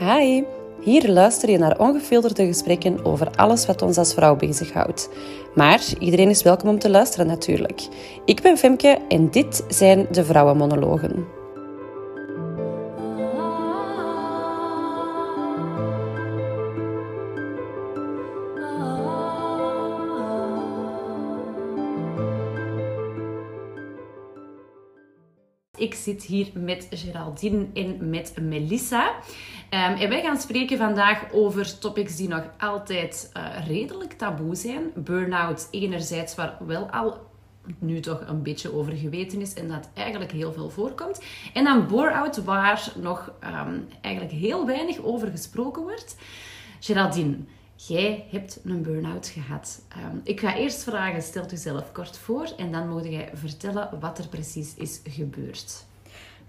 Hi, hier luister je naar ongefilterde gesprekken over alles wat ons als vrouw bezighoudt. Maar iedereen is welkom om te luisteren natuurlijk. Ik ben Femke en dit zijn de Vrouwenmonologen. Ik zit hier met Geraldine en met Melissa. En wij gaan spreken vandaag over topics die nog altijd eh, redelijk taboe zijn. Burnout enerzijds, waar wel al nu toch een beetje over geweten is en dat eigenlijk heel veel voorkomt. En dan bore-out, waar nog ehm, eigenlijk heel weinig over gesproken wordt. Geraldine, jij hebt een burn-out gehad. Ehm, ik ga eerst vragen, stelt u zelf kort voor en dan moet jij vertellen wat er precies is gebeurd.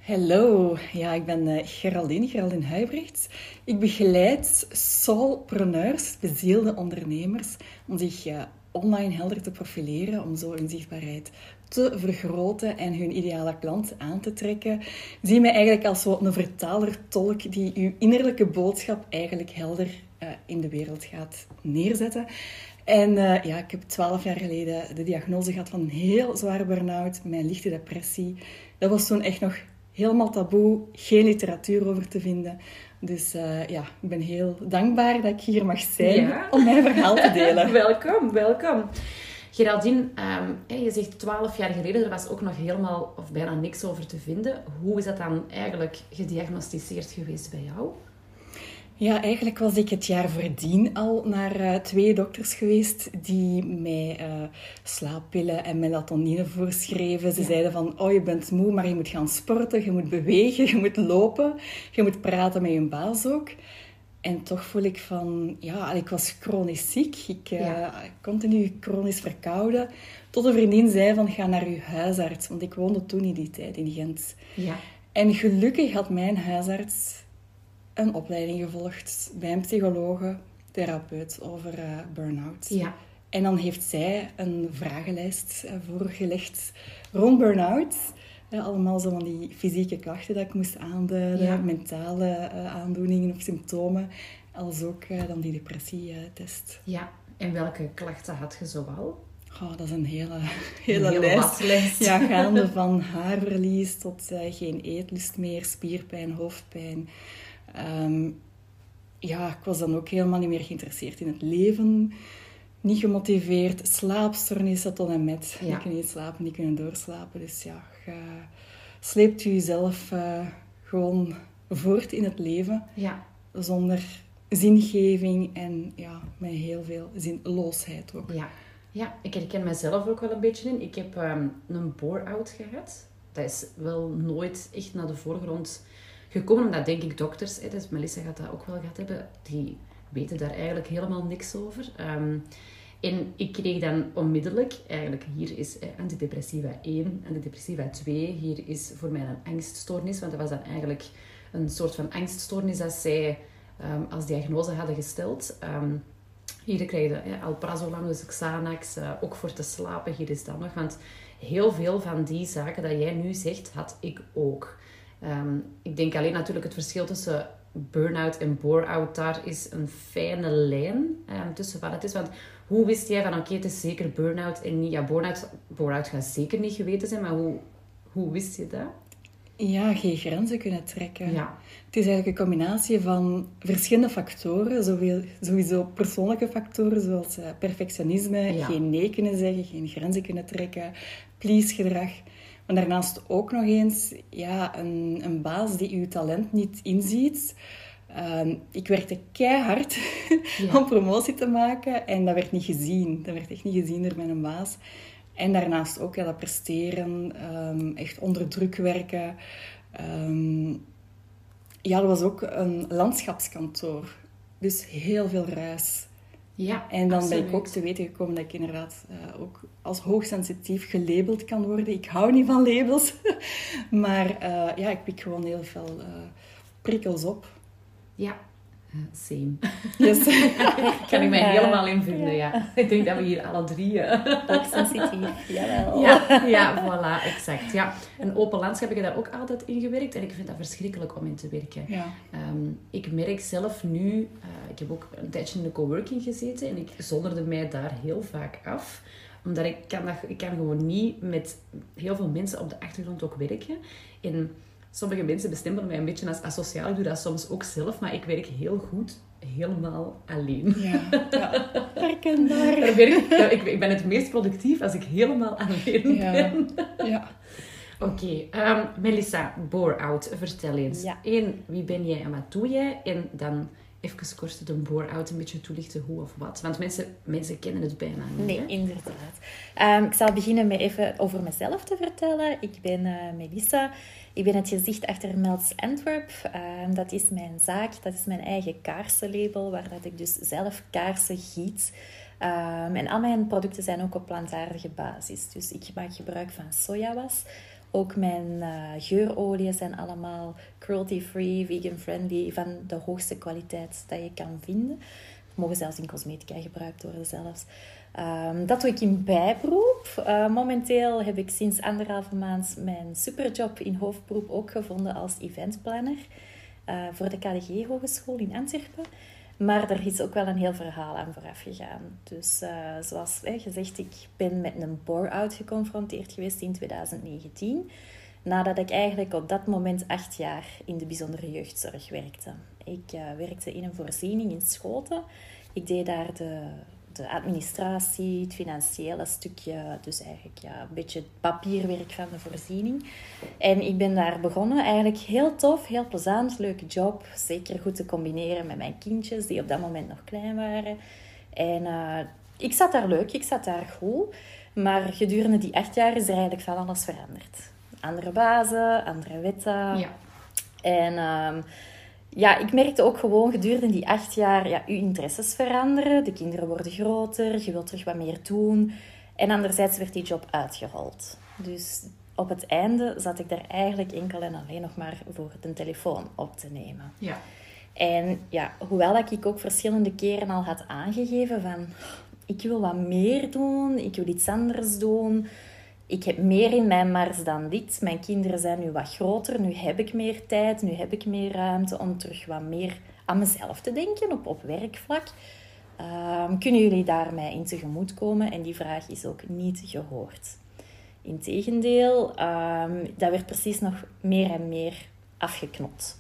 Hallo, ja, ik ben uh, Geraldine, Geraldine Huibrechts. Ik begeleid soulpreneurs, bezielde ondernemers, om zich uh, online helder te profileren, om zo hun zichtbaarheid te vergroten en hun ideale klant aan te trekken. Zie mij eigenlijk als een vertaler-tolk die uw innerlijke boodschap eigenlijk helder uh, in de wereld gaat neerzetten. En ja, ik heb twaalf jaar geleden de diagnose gehad van een heel zware burn-out, mijn lichte depressie. Dat was toen echt nog helemaal taboe, geen literatuur over te vinden. Dus uh, ja, ik ben heel dankbaar dat ik hier mag zijn ja. om mijn verhaal te delen. welkom, welkom. Geraldine, um, je zegt twaalf jaar geleden, er was ook nog helemaal of bijna niks over te vinden. Hoe is dat dan eigenlijk gediagnosticeerd geweest bij jou? Ja, eigenlijk was ik het jaar voordien al naar uh, twee dokters geweest die mij uh, slaappillen en melatonine voorschreven. Ze ja. zeiden van, oh je bent moe, maar je moet gaan sporten, je moet bewegen, je moet lopen, je moet praten met je baas ook. En toch voel ik van, ja, ik was chronisch ziek. Ik uh, ja. continu chronisch verkouden. Tot een vriendin zei van, ga naar je huisarts. Want ik woonde toen in die tijd in Gent. Ja. En gelukkig had mijn huisarts een opleiding gevolgd bij een psychologe, therapeut over uh, burn-out. Ja. En dan heeft zij een vragenlijst uh, voorgelegd rond burn-out. Uh, allemaal zo van die fysieke klachten dat ik moest aanduiden, ja. mentale aandoeningen of symptomen. Als ook dan die depressietest. Ja, en welke klachten had je zoal? Oh, dat is een hele, hele, een hele lijst. lijst. Ja, gaande van haarverlies tot geen eetlust meer, spierpijn, hoofdpijn. Um, ja, ik was dan ook helemaal niet meer geïnteresseerd in het leven. Niet gemotiveerd. Slaapstoornissen tot en met. Ja. Ik kan niet slapen, niet kunnen doorslapen. Dus ja, je sleept je jezelf uh, gewoon voort in het leven. Ja. Zonder zingeving en ja, met heel veel zinloosheid ook. Ja. ja, ik herken mezelf ook wel een beetje in. Ik heb um, een bore-out gehad. Dat is wel nooit echt naar de voorgrond gekomen, omdat denk ik dokters, hè, dus Melissa gaat dat ook wel gehad hebben, die weten daar eigenlijk helemaal niks over. Um, en ik kreeg dan onmiddellijk, eigenlijk hier is eh, antidepressiva 1, antidepressiva 2, hier is voor mij een angststoornis, want dat was dan eigenlijk een soort van angststoornis dat zij um, als diagnose hadden gesteld. Um, hier krijg je eh, alprazolam, dus Xanax, uh, ook voor te slapen, hier is dat nog. Want heel veel van die zaken dat jij nu zegt, had ik ook. Um, ik denk alleen natuurlijk het verschil tussen burn-out en bore-out, daar is een fijne lijn um, tussen wat het is. Want hoe wist jij van, oké, okay, het is zeker burn-out en niet... Ja, burn-out, burn gaat zeker niet geweten zijn, maar hoe, hoe wist je dat? Ja, geen grenzen kunnen trekken. Ja. Het is eigenlijk een combinatie van verschillende factoren. Zowel, sowieso persoonlijke factoren, zoals uh, perfectionisme, ja. geen nee kunnen zeggen, geen grenzen kunnen trekken, please-gedrag. Maar daarnaast ook nog eens ja, een, een baas die uw talent niet inziet. Um, ik werkte keihard ja. om promotie te maken en dat werd niet gezien. Dat werd echt niet gezien door mijn baas. En daarnaast ook ja, dat presteren, um, echt onder druk werken. Um, ja, dat was ook een landschapskantoor. Dus heel veel ruis. Ja, en dan absoluut. ben ik ook te weten gekomen dat ik inderdaad uh, ook als hoogsensitief gelabeld kan worden. Ik hou niet van labels, maar uh, ja, ik pik gewoon heel veel uh, prikkels op. Ja, same. Yes. kan ik mij helemaal in vinden, ja. Ik denk dat we hier alle drie... Ook sensitief, jawel. Ja, ja, voilà, exact. Ja. Een open landschap heb ik daar ook altijd in gewerkt. En ik vind dat verschrikkelijk om in te werken. Ja. Ehm, ik merk zelf nu... Uh, ik heb ook een tijdje in de coworking gezeten. En ik zonderde mij daar heel vaak af omdat ik kan, dat, ik kan gewoon niet met heel veel mensen op de achtergrond ook werken. En sommige mensen bestempelen mij een beetje als asociaal. Ik doe dat soms ook zelf, maar ik werk heel goed helemaal alleen. Ja, ja. herkenbaar. ik, ik ben het meest productief als ik helemaal alleen Ja. ben. Ja. Oké, ehm, Melissa, bore-out, vertel eens. Ja. Eén, wie ben jij en wat doe jij? En dan even kort de bore-out een beetje toelichten hoe of wat. Want mensen, mensen kennen het bijna niet. Nee, hè? inderdaad. Ehm, ik zal beginnen met even over mezelf te vertellen. Ik ben eh, Melissa. Ik ben het gezicht achter Melts Antwerp. Ehm, dat is mijn zaak, dat is mijn eigen kaarsenlabel, waar dat ik dus zelf kaarsen giet. Ehm, en al mijn producten zijn ook op plantaardige basis. Dus ik maak gebruik van sojawas. Ook mijn eh geurolieën zijn allemaal cruelty-free, vegan-friendly, van de hoogste kwaliteit dat je kan vinden. Mogen zelfs in cosmetica gebruikt worden zelfs. Ehm, dat doe ik in bijberoep. Eh, momenteel heb ik sinds anderhalve maand mijn superjob in hoofdberoep ook gevonden als eventplanner eh, voor de KDG Hogeschool in Antwerpen. Maar er is ook wel een heel verhaal aan vooraf gegaan. Dus eh, zoals hè, gezegd, ik ben met een bore-out geconfronteerd geweest in 2019. Nadat ik eigenlijk op dat moment acht jaar in de bijzondere jeugdzorg werkte. Ik eh, werkte in een voorziening in Schoten. Ik deed daar de, de administratie, het financiële stukje, dus eigenlijk ja, een beetje het papierwerk van de voorziening. En ik ben daar begonnen, eigenlijk heel tof, heel plezant, leuke job. Zeker goed te combineren met mijn kindjes, die op dat moment nog klein waren. En eh, ik zat daar leuk, ik zat daar goed. Maar gedurende die acht jaar is er eigenlijk van alles veranderd. Andere bazen, andere wetten. Ja. En ehm, ja, ik merkte ook gewoon gedurende die acht jaar, ja, je interesses veranderen. De kinderen worden groter, je wilt terug wat meer doen. En anderzijds werd die job uitgerold. Dus op het einde zat ik daar eigenlijk enkel en alleen nog maar voor de telefoon op te nemen. Ja. En ja, hoewel ik ook verschillende keren al had aangegeven van... Ik wil wat meer doen, ik wil iets anders doen. Ik heb meer in mijn mars dan dit. Mijn kinderen zijn nu wat groter, nu heb ik meer tijd, nu heb ik meer ruimte om terug wat meer aan mezelf te denken op, op werkvlak. Ehm, kunnen jullie daar mij in tegemoet komen? En die vraag is ook niet gehoord. Integendeel, um, dat werd precies nog meer en meer afgeknopt.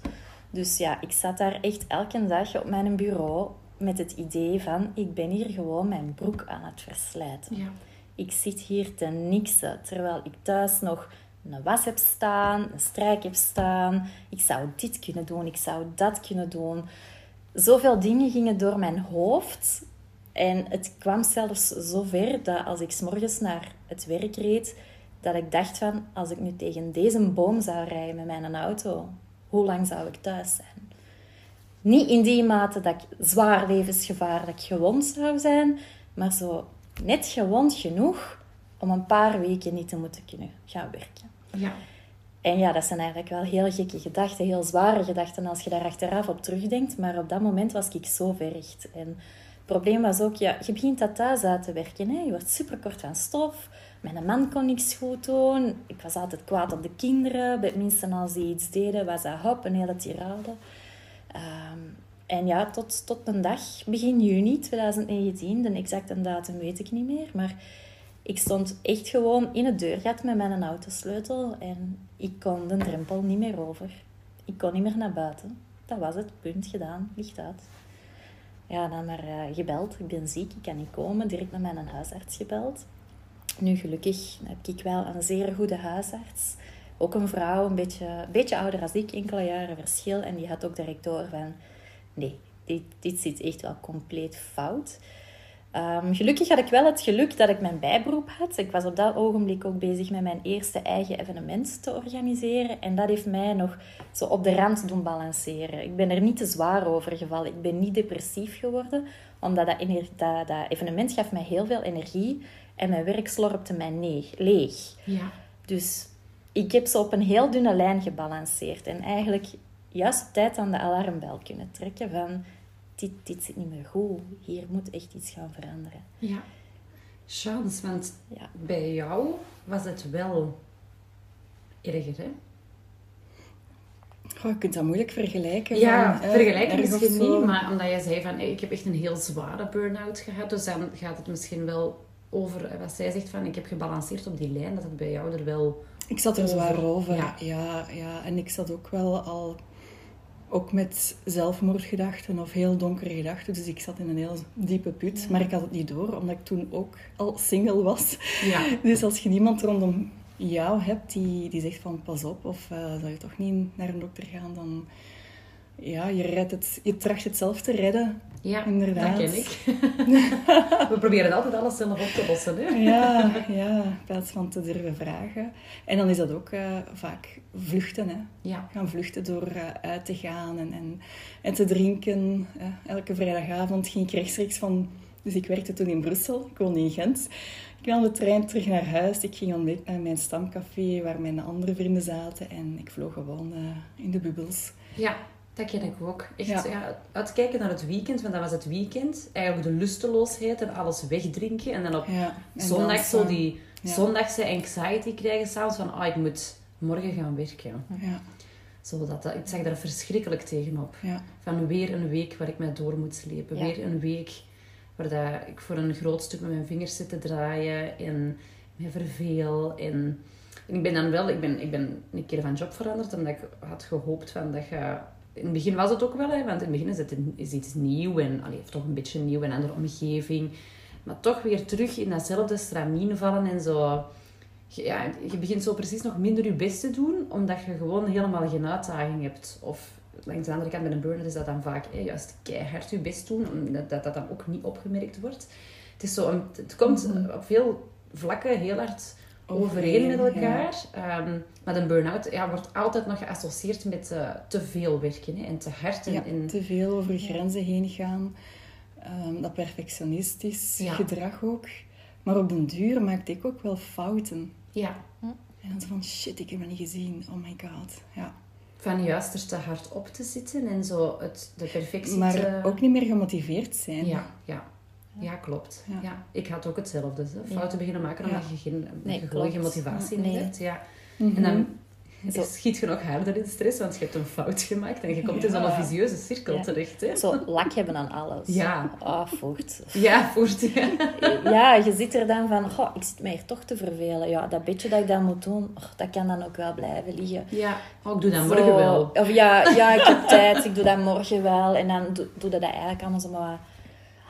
Dus ja, ik zat daar echt elke dag op mijn bureau met het idee van ik ben hier gewoon mijn broek aan het verslijten. Ja. Ik zit hier te niksen, terwijl ik thuis nog een was heb staan, een strijk heb staan. Ik zou dit kunnen doen, ik zou dat kunnen doen. Zoveel dingen gingen door mijn hoofd. En het kwam zelfs zo ver dat als ik 's morgens naar het werk reed, dat ik dacht van, als ik nu tegen deze boom zou rijden met mijn auto, hoe lang zou ik thuis zijn? Niet in die mate dat ik zwaar levensgevaarlijk gewond zou zijn, maar zo net gewond genoeg om een paar weken niet te moeten kunnen gaan werken. Ja. En ja, dat zijn eigenlijk wel heel gekke gedachten, heel zware gedachten als je daar achteraf op terugdenkt. Maar op dat moment was ik zo verricht. En het probleem was ook, ja, je begint dat thuis uit te werken. Hè? Je wordt superkort van stof. Mijn man kon niks goed doen. Ik was altijd kwaad op de kinderen. Bij minstens als die iets deden, was dat hop, een hele tirade. Ehm, en ja, tot, tot een dag, begin juni 2019, de exacte datum weet ik niet meer, maar ik stond echt gewoon in het deurgat met mijn autosleutel en ik kon de drempel niet meer over. Ik kon niet meer naar buiten. Dat was het, punt gedaan, licht uit. Ja, dan maar eh, gebeld. Ik ben ziek, ik kan niet komen. Direct naar mijn huisarts gebeld. Nu, gelukkig heb ik wel een zeer goede huisarts. Ook een vrouw, een beetje, beetje ouder als ik, enkele jaren verschil. En die had ook direct door van... Nee, dit, dit zit echt wel compleet fout. Ehm, gelukkig had ik wel het geluk dat ik mijn bijberoep had. Ik was op dat ogenblik ook bezig met mijn eerste eigen evenement te organiseren. En dat heeft mij nog zo op de rand doen balanceren. Ik ben er niet te zwaar over gevallen. Ik ben niet depressief geworden. Omdat dat, dat, dat evenement gaf mij heel veel energie. En mijn werk slorpte mij leeg. Ja. Dus ik heb ze op een heel dunne lijn gebalanceerd. En eigenlijk juist op tijd aan de alarmbel kunnen trekken van... dit, dit zit niet meer goed. Hier moet echt iets gaan veranderen. Ja. Chance, want Ja. bij jou was het wel erger, hè? Goh, je kunt dat moeilijk vergelijken. Ja, van, eh, vergelijken misschien niet, maar omdat jij zei van, ik heb echt een heel zware burn-out gehad, dus dan gaat het misschien wel over, eh, wat zij zegt van, ik heb gebalanceerd op die lijn, dat het bij jou er wel... Ik zat er Over, zwaar over. ja. Ja. Ja, En ik zat ook wel al... Ook met zelfmoordgedachten of heel donkere gedachten. Dus ik zat in een heel diepe put. Maar ik had het niet door, omdat ik toen ook al single was. Ja. Dus als je niemand rondom jou hebt die, die zegt van pas op of eh zou je toch niet naar een dokter gaan, dan ja, je, redt het, je tracht het zelf te redden. Ja, Inderdaad. dat ken ik. We proberen altijd alles zelf op te lossen, hè? Ja, ja, in plaats van te durven vragen. En dan is dat ook eh, vaak vluchten. Hè. Ja. Gaan vluchten door eh, uit te gaan en, en, en te drinken. eh. elke vrijdagavond ging ik rechtstreeks van... Dus ik werkte toen in Brussel, ik woonde in Gent. Ik nam de trein terug naar huis. Ik ging ontbijt naar mijn stamcafé waar mijn andere vrienden zaten. En ik vloog gewoon in de bubbels. Ja, dat ken ik ook. Echt, Ja. ja. uitkijken naar het weekend, want dat was het weekend. Eigenlijk de lusteloosheid en alles wegdrinken. En dan op Ja, en zondag dan, zo die ja. zondagse anxiety krijgen s'avonds van, ah, ik moet morgen gaan werken. Ja, Zo dat, ik zag daar verschrikkelijk tegenop. Van weer een week waar ik mij door moet slepen. Weer een week waar dat ik voor een groot stuk met mijn vingers zit te draaien en me verveel. En, en ik ben dan wel, ik ben, ik ben een keer van job veranderd omdat ik had gehoopt van dat je... In het begin was het ook wel, hè, want in het begin is het een- is iets nieuw en allee, toch een beetje nieuw, een andere omgeving. Maar toch weer terug in datzelfde stramien vallen en zo... Je- Ja, je begint zo precies nog minder je best te doen, omdat je gewoon helemaal geen uitdaging hebt. Of langs de andere kant bij een burn-out is dat dan vaak hè, juist keihard je best doen, omdat dat, dat dan ook niet opgemerkt wordt. Het, is zo een, het komt op veel vlakken heel hard overeen met elkaar. Ehm, maar een burn-out ja, wordt altijd nog geassocieerd met eh, te veel werken hè, en te hard. En, Ja, en- te veel over grenzen heen gaan. Ehm, dat perfectionistisch Ja. gedrag ook. Maar op den duur maakte ik ook wel fouten. ja, En dan zo van, shit, ik heb het niet gezien. Oh my god. Ja. van juist er te hard op te zitten en zo het, de perfectie Maar te... ook niet meer gemotiveerd zijn. Ja, ja. Ja, klopt. Ja. Ja. Ik had ook hetzelfde. Hè. Fouten beginnen maken omdat je, geen, Nee, je motivatie Nee. hebt. Ja. Mhm. En dan Zo. schiet je nog harder in stress, want je hebt een fout gemaakt en je komt in zo'n visieuze cirkel Ja. terecht. Hè. Zo lak hebben aan alles. Ja. Ah, voort. Ja, voert. Ja. Ja, je zit er dan van, goh, ik zit mij hier toch te vervelen. Ja, dat beetje dat ik dan moet doen, oh, dat kan dan ook wel blijven liggen. ja. Oh, ik doe dat Zo. morgen wel. Of ja, ja, ik heb tijd, ik doe dat morgen wel. En dan doe, doe je dat eigenlijk allemaal zo maar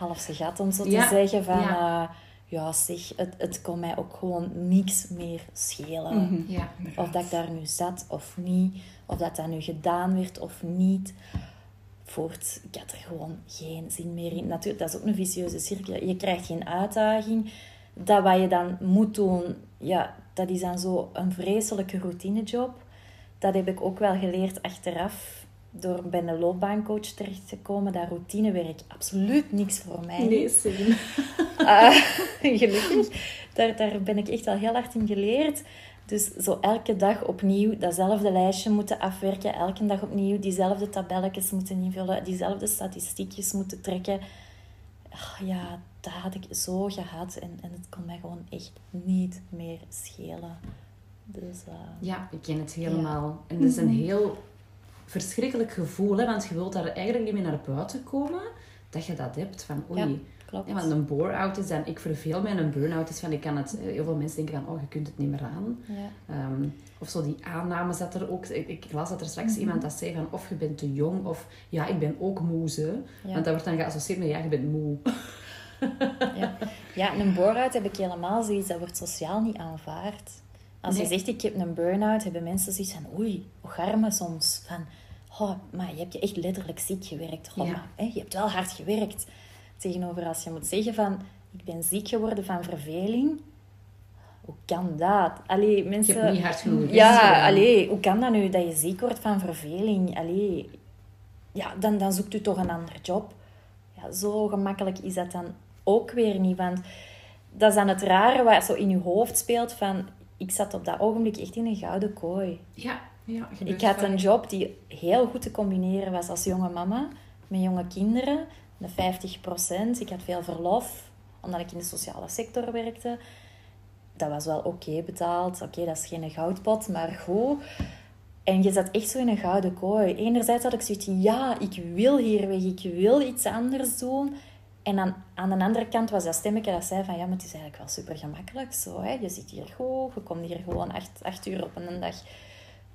halfse gat, om zo te Ja, zeggen. Van, ja. ja. ja, zeg, het, het kon mij ook gewoon niks meer schelen. Mhm. Ja. Of dat ik daar nu zat of niet. Of dat dat nu gedaan werd of niet. Voort, ik had er gewoon geen zin meer in. Natuurlijk, dat is ook een vicieuze cirkel. Je krijgt geen uitdaging. Dat wat je dan moet doen, ja, dat is dan zo een vreselijke routinejob. Dat heb ik ook wel geleerd achteraf. Door bij een loopbaancoach terecht te komen. Dat routinewerk absoluut niks voor mij Nee, is. Celine. Ah, gelukkig. Daar, daar ben ik echt al heel hard in geleerd. Dus zo elke dag opnieuw datzelfde lijstje moeten afwerken. Elke dag opnieuw diezelfde tabelletjes moeten invullen. Diezelfde statistiekjes moeten trekken. Ah, ja, dat had ik zo gehad. En, en het kon mij gewoon echt niet meer schelen. Dus eh, Ja, ik ken het helemaal. En dat is een heel verschrikkelijk gevoel, hè, want je wilt daar eigenlijk niet meer naar buiten komen, dat je dat hebt van oei. Ja, klopt. Ja, want een bore-out is dan, ik verveel mij en een burn-out is van, ik kan het, heel veel mensen denken van, oh, je kunt het niet meer aan. ja. Ehm, of zo die aanname zat er ook. Ik, ik las dat er straks iemand dat zei van, of je bent te jong, of ja, ik ben ook moe. Ja. Want dat wordt dan geassocieerd met, ja, je bent moe. Ja, ja en een burn-out heb ik helemaal zoiets, dat wordt sociaal niet aanvaard. Als je zegt, ik heb een burn-out, hebben mensen zoiets van, oei, garme soms. Van, oh, maar je hebt je echt letterlijk ziek gewerkt. Oh, Ja. maar, hè, je hebt wel hard gewerkt. Tegenover als je moet zeggen van, ik ben ziek geworden van verveling. Hoe kan dat? Allee, Je mensen... hebt niet hard genoeg je Ja, allee, hoe kan dat nu dat je ziek wordt van verveling? Allee, ja, dan, dan zoekt u toch een andere job. Ja, zo gemakkelijk is dat dan ook weer niet. Want dat is dan het rare wat zo in je hoofd speelt van... Ik zat op dat ogenblik echt in een gouden kooi. Ja, ja Ik had een job die heel goed te combineren was als jonge mama. met jonge kinderen, de 50%. Ik had veel verlof, omdat ik in de sociale sector werkte. Dat was wel oké betaald. Oké, dat is geen goudpot, maar goed. En je zat echt zo in een gouden kooi. Enerzijds had ik zoiets ja, ik wil hier weg, ik wil iets anders doen. En dan, aan de andere kant was dat stemmetje dat zei van, ja, maar het is eigenlijk wel super gemakkelijk zo. Hè? Je zit hier goed, je komt hier gewoon acht, acht uur op een dag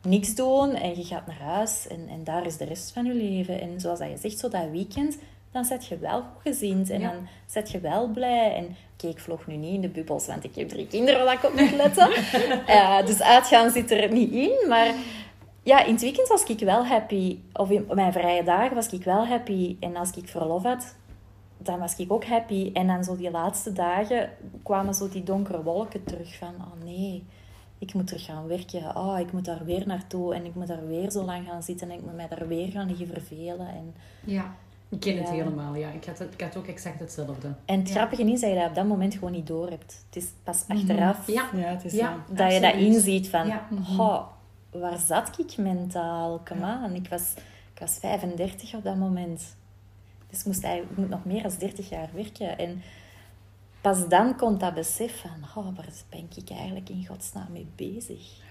niks doen en je gaat naar huis en, en daar is de rest van je leven. En zoals dat je zegt, zo dat weekend, dan zet je wel goed gezind en dan zet je wel blij. En oké, ik vlog nu niet in de bubbels, want ik heb drie kinderen waar ik op moet letten. uh, dus uitgaan zit er niet in, maar ja, in het weekend was ik wel happy. Of in mijn vrije dagen was ik wel happy. En als ik verlof had, dan was ik ook happy. En dan zo die laatste dagen kwamen zo die donkere wolken terug van... Oh nee, ik moet terug gaan werken. Oh, ik moet daar weer naartoe. En ik moet daar weer zo lang gaan zitten. En ik moet mij daar weer gaan liggen vervelen. En, ja, ik ken het helemaal. Ja, ik had, ik had ook exact hetzelfde. En het grappige is dat je dat op dat moment gewoon niet door hebt. Het is pas mhm. achteraf ja. Ja, het is, ja, dat je dat inziet van... Oh, waar zat ik mentaal? Come on. Ik was, ik was 35 op dat moment. Dus ik moest moet nog meer dan 30 jaar werken. En pas dan komt dat besef van, oh, waar ben ik eigenlijk in godsnaam mee bezig?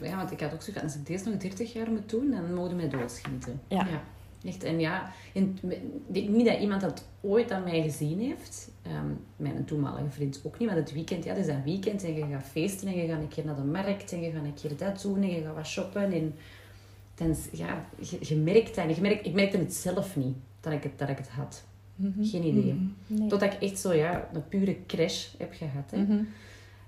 Ja, want ik had ook zo als ik deze nog 30 jaar moet doen, dan mogen mij doodschieten. Ja. ja. Echt, en ja, in, niet dat iemand dat ooit aan mij gezien heeft. Um, mijn toenmalige vriend ook niet. Want het weekend, ja, het is een weekend en je gaat feesten en je gaat een keer naar de markt en je gaat een keer dat doen en je gaat wat shoppen. En dan, ja, je, je merkt dat. Je merkt, ik merkte het zelf niet dat ik het, dat ik het had. Mhm. Geen idee. Mm Totdat ik echt zo ja, een pure crash heb gehad. Hè. Mhm.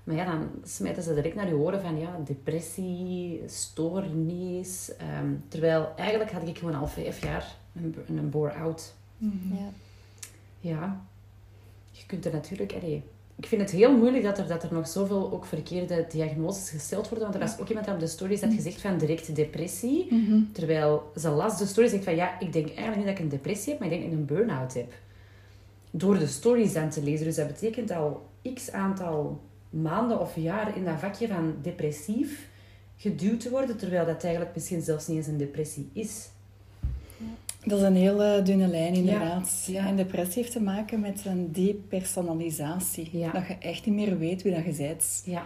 Maar ja, dan smijten ze direct naar je oren van ja, depressie, stoornis. Um, terwijl eigenlijk had ik gewoon al vijf jaar een, een bore-out. Mhm. Ja. ja. Je kunt er natuurlijk... Allee, ik vind het heel moeilijk dat er, dat er nog zoveel ook verkeerde diagnoses gesteld worden. Want er was ook iemand op de stories dat gezegd van direct depressie. Terwijl ze las de story zegt van ja, ik denk eigenlijk niet dat ik een depressie heb, maar ik denk dat ik een burn-out heb. Door de stories aan te lezen. Dus dat betekent al x aantal maanden of jaren in dat vakje van depressief geduwd te worden, terwijl dat eigenlijk misschien zelfs niet eens een depressie is. Dat is een hele dunne lijn, inderdaad. Ja. En depressie heeft te maken met een depersonalisatie. Dat je echt niet meer weet wie dat je bent. Ja.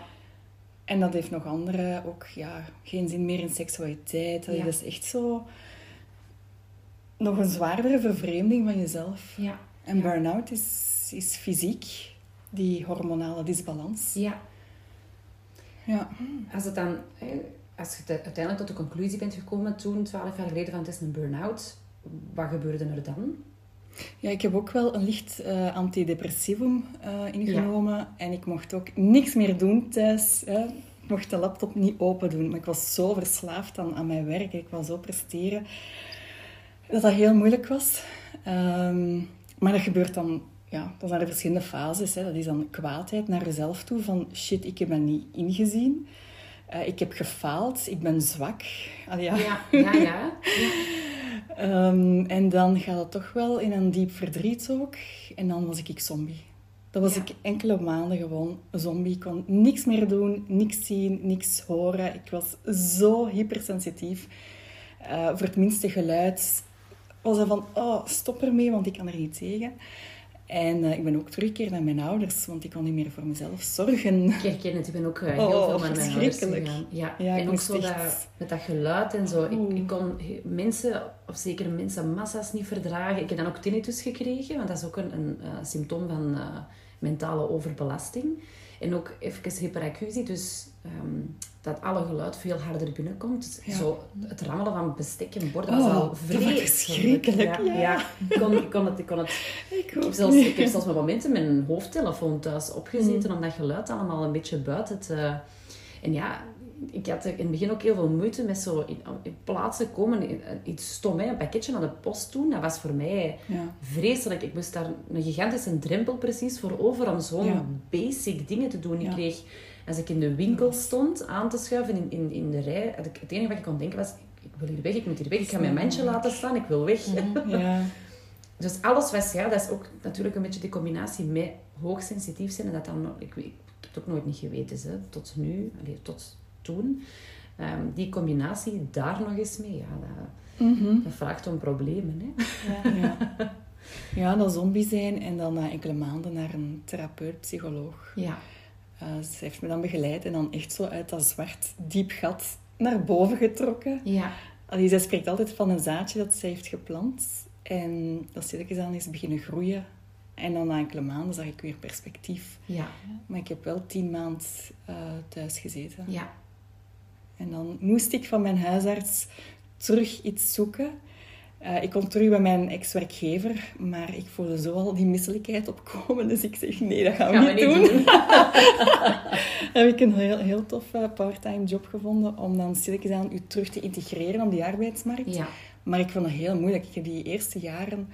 En dat heeft nog andere ook ja, geen zin meer in seksualiteit. Dat is echt zo nog een zwaardere vervreemding van jezelf. Ja. En burn-out is, is fysiek die hormonale disbalans. Ja. Ja. Als het dan, als je uiteindelijk tot de conclusie bent gekomen toen, twaalf jaar geleden, van het is een burn-out, wat gebeurde er dan? Ja, ik heb ook wel een licht uh, antidepressivum uh, ingenomen. En ik mocht ook niks meer doen thuis. Hè. Ik mocht de laptop niet open doen. Maar ik was zo verslaafd aan, aan mijn werk. Ik was zo presteren. Dat dat heel moeilijk was. Um, maar dat gebeurt dan ja, dat zijn er verschillende fases. Hè. Dat is dan kwaadheid naar jezelf toe. Van shit, ik heb dat niet ingezien. Uh, ik heb gefaald. Ik ben zwak. Allee, ja. Ja, ja, ja. um, en dan gaat het toch wel in een diep verdriet ook. En dan was ik zombie. Dan was ik enkele maanden gewoon zombie. Ik kon niks meer doen, niks zien, niks horen. Ik was zo hypersensitief. Uh, voor het minste geluid was dat van, oh, stop ermee, want ik kan er niet tegen. En uh, ik ben ook teruggekeerd naar mijn ouders, want ik kon niet meer voor mezelf zorgen. Ik herken het, ik ben ook uh, heel oh, veel naar mijn ouders gegaan. Ja, ja en ook zo dat, met dat geluid en zo. Ik, ik, kon mensen, of zeker mensen, massa's niet verdragen. Ik heb dan ook tinnitus gekregen, want dat is ook een, een uh, symptoom van mentale overbelasting. En ook even hyperacusie, dus um, dat alle geluid veel harder binnenkomt. Zo, het rammelen van bestek en borden was oh, al verschrikkelijk. Ja, ja. Ik, kon, ik kon het... Ik, kon het ik, heb zelfs, ik heb zelfs met momenten mijn hoofdtelefoon thuis opgezeten mm. om dat geluid allemaal een beetje buiten te... En ja, ik had in het begin ook heel veel moeite met zo in, in plaatsen komen. Iets stom, hè? een pakketje naar de post doen. Dat was voor mij vreselijk. Ik moest daar een gigantische drempel precies voor over om zo'n basic dingen te doen. Ik kreeg, als ik in de winkel stond aan te schuiven in, in, in de rij, had ik, het enige wat ik kon denken was, ik wil hier weg, ik moet hier weg, ik ga mijn mandje laten staan, ik wil weg. Ja. dus alles was, ja, dat is ook natuurlijk een beetje de combinatie met hoogsensitief zijn en dat dan, ik, ik, ik heb het ook nooit niet geweten, hè, tot nu, allee, tot toen. Ehm, die combinatie daar nog eens mee, ja, dat, Mhm. dat vraagt om problemen. Hè? Ja. Ja. ja, dat zombie zijn en dan na enkele maanden naar een therapeut, psycholoog. Ja, Eh, ze heeft me dan begeleid en dan echt zo uit dat zwart diep gat naar boven getrokken. ja, Allee, zij spreekt altijd van een zaadje dat zij heeft geplant. En dat stilletjes aan is beginnen groeien. En dan na enkele maanden zag ik weer perspectief. ja, Maar ik heb wel tien maanden eh, thuis gezeten. ja. En dan moest ik van mijn huisarts terug iets zoeken. Eh, ik kon terug bij mijn ex-werkgever, maar ik voelde zo al die misselijkheid opkomen. Dus ik zeg, nee, dat gaan we Gaan niet we doen. niet doen. heb ik een heel, heel tof eh, part-time job gevonden om dan stilletjes aan u terug te integreren op die arbeidsmarkt. Ja, Maar ik vond het heel moeilijk. Ik heb die eerste jaren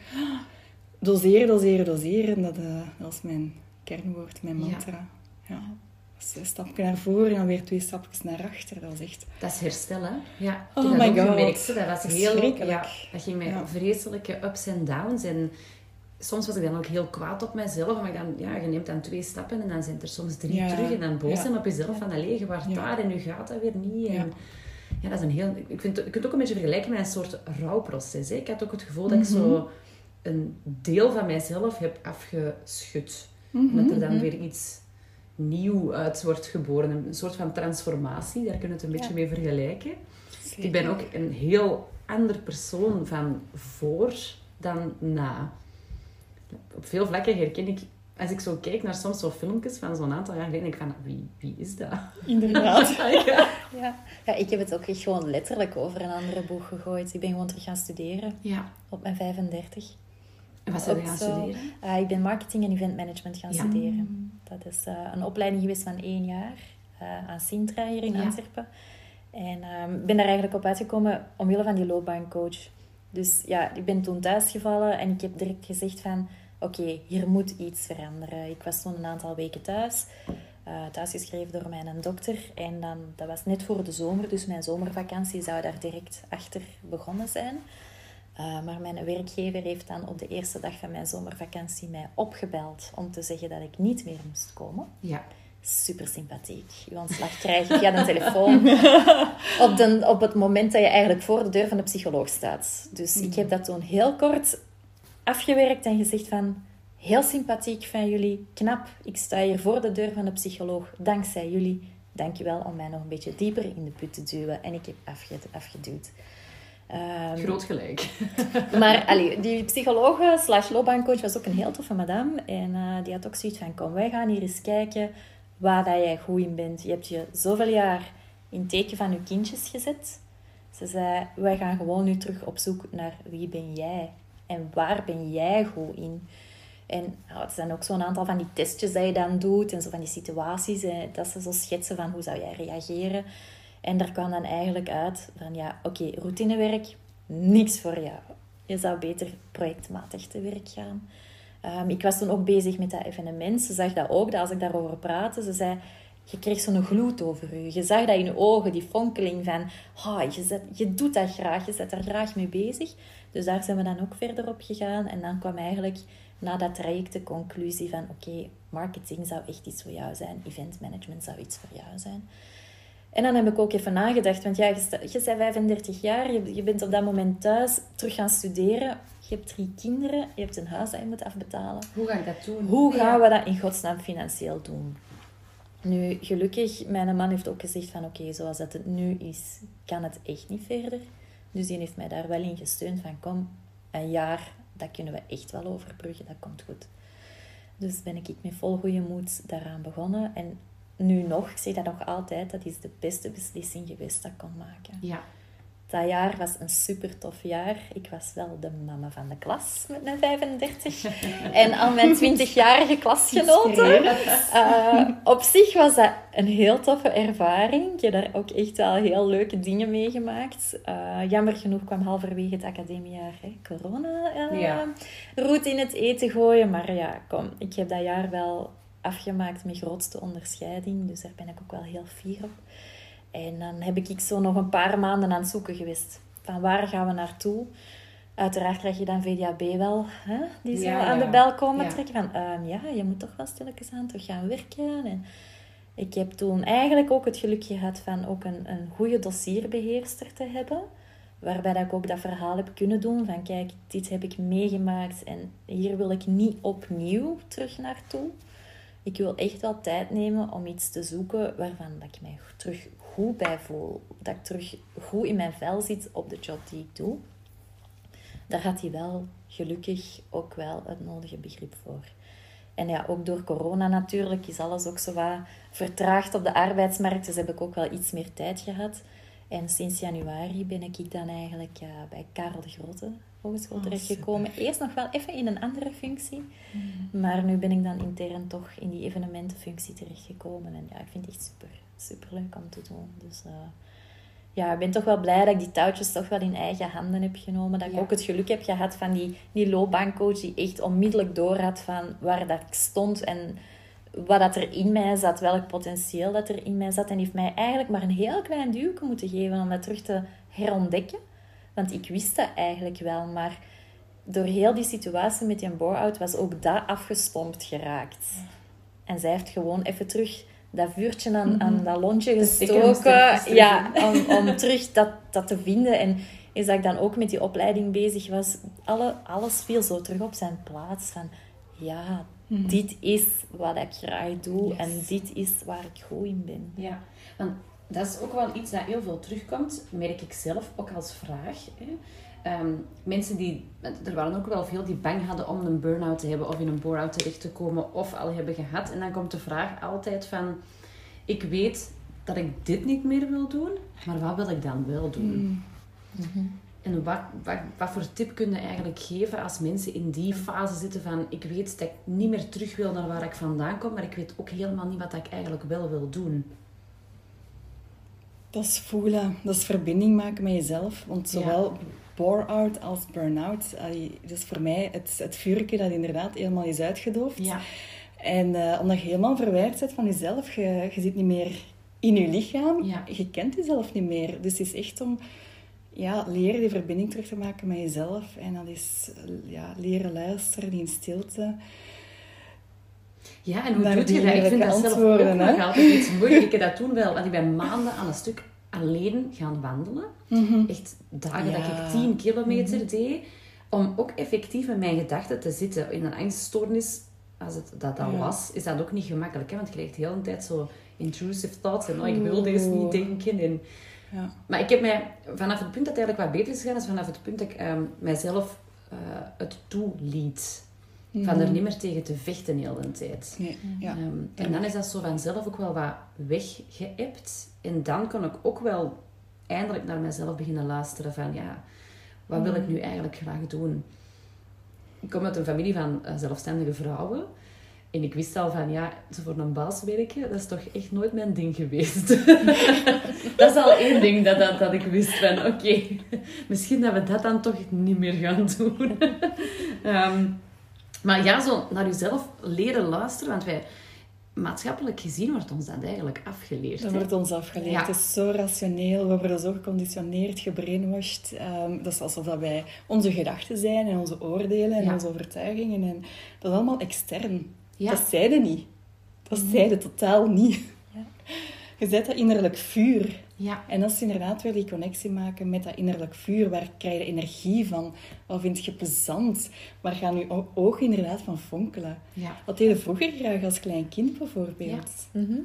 doseren, doseren, doseren. Dat, eh, dat was mijn kernwoord, mijn mantra. Ja. Een stapje naar voren en dan weer twee stapjes naar achter. Dat was echt... dat is herstel, hè? Ja, Oh my God. gemerkt. Dat was heel... Ja, dat ging Ja. vreselijke ups en downs. En soms was ik dan ook heel kwaad op mezelf. Maar dan, ja, je neemt dan twee stappen en dan zijn er soms drie Ja. terug. En dan boos Ja. zijn op jezelf van, allee, je Ja. daar en nu gaat dat weer niet. En, Ja. dat is een heel... Ik vind, je kunt het ook een beetje vergelijken met een soort rouwproces. Hè? Ik had ook het gevoel dat ik Mhm. zo een deel van mijzelf heb afgeschud. Dat er dan mhm. weer iets nieuw uit wordt geboren. Een soort van transformatie, daar kun je het een beetje Ja. mee vergelijken. Zeker. Ik ben ook een heel ander persoon van voor dan na. Op veel vlakken herken ik, als ik zo kijk naar soms zo filmpjes van zo'n aantal jaar geleden, denk ik van, wie, wie is dat? Inderdaad. ja. Ja. ja, ik heb het ook echt gewoon letterlijk over een andere boeg gegooid. Ik ben gewoon terug gaan studeren ja. op mijn 35. Wat zijn Ook gaan zo. studeren? Ah, ik ben marketing en event management gaan Ja. studeren. Dat is eh, een opleiding geweest van één jaar eh, aan Sintra hier in Ja. Antwerpen. En ik ben daar eigenlijk op uitgekomen omwille van die loopbaancoach. Dus ja, ik ben toen thuisgevallen en ik heb direct gezegd van... Oké, hier moet iets veranderen. Ik was toen een aantal weken thuis. eh thuisgeschreven door mijn dokter. En dan, dat was net voor de zomer, dus mijn zomervakantie zou daar direct achter begonnen zijn. Uh, maar mijn werkgever heeft dan op de eerste dag van mijn zomervakantie mij opgebeld om te zeggen dat ik niet meer moest komen. Ja. Super sympathiek. Je ontslag krijg je via de telefoon op, de, op het moment dat je eigenlijk voor de deur van de psycholoog staat. Dus ik heb dat toen heel kort afgewerkt en gezegd van... Heel sympathiek van jullie, knap. Ik sta hier voor de deur van de psycholoog. Dankzij jullie. Dankjewel om mij nog een beetje dieper in de put te duwen. En ik heb afged- afgeduwd. Ehm, Groot gelijk. maar allee, die psychologe slash loopbaancoach was ook een heel toffe madame. En eh, die had ook zoiets van, kom, wij gaan hier eens kijken waar dat jij goed in bent. Je hebt je zoveel jaar in het teken van je kindjes gezet. Ze zei, wij gaan gewoon nu terug op zoek naar wie ben jij? En waar ben jij goed in? En nou, het zijn ook zo'n aantal van die testjes dat je dan doet. En zo van die situaties. eh, dat ze zo schetsen van hoe zou jij reageren. En daar kwam dan eigenlijk uit van ja, oké, routinewerk, niks voor jou. Je zou beter projectmatig te werk gaan. Um, ik was toen ook bezig met dat evenement. Ze zag dat ook, dat als ik daarover praatte, ze zei, je kreeg zo'n gloed over je. Je zag dat in je ogen, die fonkeling van, oh, je, zet, je doet dat graag, je bent er graag mee bezig. Dus daar zijn we dan ook verder op gegaan. En dan kwam eigenlijk na dat traject de conclusie van, oké, marketing zou echt iets voor jou zijn. Event management zou iets voor jou zijn. En dan heb ik ook even nagedacht, want ja, je, je bent 35 jaar, je, je bent op dat moment thuis, terug gaan studeren. Je hebt drie kinderen, je hebt een huis dat je moet afbetalen. Hoe ga ik dat doen? Hoe gaan we dat in godsnaam financieel doen? Nu, gelukkig, mijn man heeft ook gezegd van oké, okay, zoals dat het nu is, kan het echt niet verder. Dus die heeft mij daar wel in gesteund van kom, een jaar, dat kunnen we echt wel overbruggen, dat komt goed. Dus ben ik met vol goede moed daaraan begonnen. En nu nog, ik zeg dat nog altijd, dat is de beste beslissing geweest dat ik kon maken. Ja. Dat jaar was een super tof jaar. Ik was wel de mama van de klas met mijn 35 en al mijn 20-jarige klasgenoten. Uh, op zich was dat een heel toffe ervaring. Ik heb daar ook echt wel heel leuke dingen meegemaakt. Uh, jammer genoeg kwam halverwege het academiejaar hè, corona uh, ja. roet in het eten gooien. Maar ja, kom, ik heb dat jaar wel afgemaakt met grootste onderscheiding. Dus daar ben ik ook wel heel fier op. En dan heb ik zo nog een paar maanden aan het zoeken geweest. Van waar gaan we naartoe? Uiteraard krijg je dan VDAB wel, hè? die zo Ja, aan ja. de bel komen Ja. trekken. Van, ehm, ja, je moet toch wel stilletjes aan terug gaan werken. En Ik heb toen eigenlijk ook het geluk gehad van ook een, een goede dossierbeheerster te hebben. Waarbij dat ik ook dat verhaal heb kunnen doen van kijk, dit heb ik meegemaakt en hier wil ik niet opnieuw terug naartoe. Ik wil echt wel tijd nemen om iets te zoeken waarvan dat ik mij terug goed bij voel. Dat ik terug goed in mijn vel zit op de job die ik doe. Daar had hij wel gelukkig ook wel het nodige begrip voor. En ja, ook door corona natuurlijk is alles ook zo wat vertraagd op de arbeidsmarkt. Dus heb ik ook wel iets meer tijd gehad. En sinds januari ben ik dan eigenlijk bij Karel de Grote Hogeschool oh, terechtgekomen. Eerst nog wel even in een andere functie. Mm. Maar nu ben ik dan intern toch in die evenementenfunctie terechtgekomen. En ja, ik vind het echt super, super leuk om te doen. Dus uh, ja, ik ben toch wel blij dat ik die touwtjes toch wel in eigen handen heb genomen. Dat ik ook het geluk heb gehad van die, die loopbaancoach die echt onmiddellijk door had van waar dat ik stond en wat dat er in mij zat, welk potentieel dat er in mij zat. En heeft mij eigenlijk maar een heel klein duwje moeten geven om dat terug te herontdekken. Want ik wist dat eigenlijk wel, maar door heel die situatie met die bore-out was ook dat afgestompt geraakt. En zij heeft gewoon even terug dat vuurtje aan, aan mhm. dat lontje gestoken. Ja, om, om terug dat, dat te vinden. En is dat ik dan ook met die opleiding bezig was, alle, alles viel zo terug op zijn plaats. Van, ja, mhm. dit is wat ik graag doe en dit is waar ik goed in ben. Ja, want dat is ook wel iets dat heel veel terugkomt, merk ik zelf ook als vraag. Hè. Ehm, mensen die, er waren ook wel veel die bang hadden om een burn-out te hebben of in een bore-out terecht te komen of al hebben gehad. En dan komt de vraag altijd van, ik weet dat ik dit niet meer wil doen, maar wat wil ik dan wel doen? Mm. Mhm. En wat, wat, wat voor tip kun je eigenlijk geven als mensen in die fase zitten van, ik weet dat ik niet meer terug wil naar waar ik vandaan kom, maar ik weet ook helemaal niet wat ik eigenlijk wel wil doen? Dat is voelen, dat is verbinding maken met jezelf. Want zowel bore-out als burn-out, dat is voor mij het, het vuurtje dat inderdaad helemaal is uitgedoofd. Ja. En uh, omdat je helemaal verwijderd bent van jezelf, je, je zit niet meer in je lichaam, ja. je kent jezelf niet meer. Dus het is echt om ja, leren die verbinding terug te maken met jezelf. En dat is ja, leren luisteren in stilte. Ja, en hoe doe je dat? Ik vind dat zelf ook nog altijd iets moeilijk. Ik heb dat toen wel, want ik ben maanden aan een stuk alleen gaan wandelen. Mhm. Echt dagen dat ik 10 kilometer mhm. deed. Om ook effectief met mijn gedachten te zitten. In een angststoornis, als het dat al was, is dat ook niet gemakkelijk. Hè? Want je krijgt de hele tijd zo intrusive thoughts. En oh, ik wil deze niet denken. En... Ja. Maar ik heb mij, vanaf het punt dat het eigenlijk wat beter is gegaan, is vanaf het punt dat ik um, mijzelf uh, het toeliet. Van er mhm. niet meer tegen te vechten de hele tijd. Nee, ja. Ehm, en dan is dat zo vanzelf ook wel wat weggeëpt. En dan kon ik ook wel eindelijk naar mezelf beginnen luisteren van ja, wat wil ik mhm. nu eigenlijk graag doen? Ik kom uit een familie van uh, zelfstandige vrouwen. En ik wist al van, ja, ze voor een baas werken, dat is toch echt nooit mijn ding geweest. dat is al één ding dat, dat, dat ik wist van, oké, misschien dat we dat dan toch niet meer gaan doen. um, maar ja, zo naar jezelf leren luisteren, want wij maatschappelijk gezien wordt ons dat eigenlijk afgeleerd. Dat wordt ons afgeleerd. Het is zo rationeel. We worden zo geconditioneerd, gebrainwashed. Um, dat is alsof dat wij onze gedachten zijn en onze oordelen en onze overtuigingen. En dat is allemaal extern. Dat zeiden niet. Dat mm. zeiden totaal niet. Je zet dat innerlijk vuur. Ja. En als je inderdaad weer die connectie maken met dat innerlijk vuur, waar krijg je energie van? Wat vind je plezant? Waar gaan je ogen inderdaad van fonkelen? Ja. Wat deed je vroeger graag als klein kind bijvoorbeeld? Ja, mhm.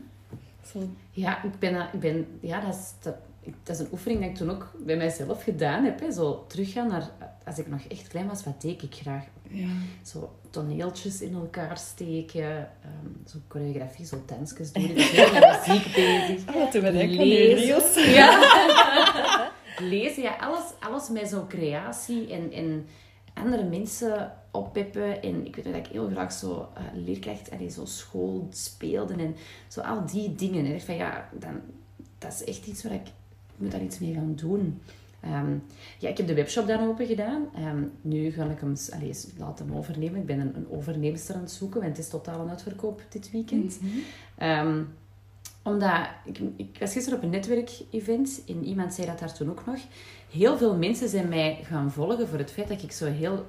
Zo. ja ik ben, ik ben, ja dat, is, dat, dat is een oefening die ik toen ook bij mijzelf gedaan heb. Hè. Zo teruggaan naar, als ik nog echt klein was, wat deed ik graag? Ja. Zo toneeltjes in elkaar steken, um, zo choreografie, zo dansjes doen. Ik ben heel met muziek bezig. Oh, toen ben ik Lezen. Ja. Lezen, ja. Alles, alles met zo'n creatie en, en andere mensen oppippen. En ik weet dat ik heel graag zo uh, leerkracht, allee, zo school speelde en zo al die dingen. En ik van ja, dan, dat is echt iets waar ik, ik moet daar iets mee gaan doen. Ehm, ja, ik heb de webshop dan open gedaan. Um, nu ga ik hem allez, laten overnemen. Ik ben een, een overnemster aan het zoeken, want het is totaal een uitverkoop dit weekend. Mm omdat, ik, ik, was gisteren op een netwerkevent en iemand zei dat daar toen ook nog. Heel veel mensen zijn mij gaan volgen voor het feit dat ik zo heel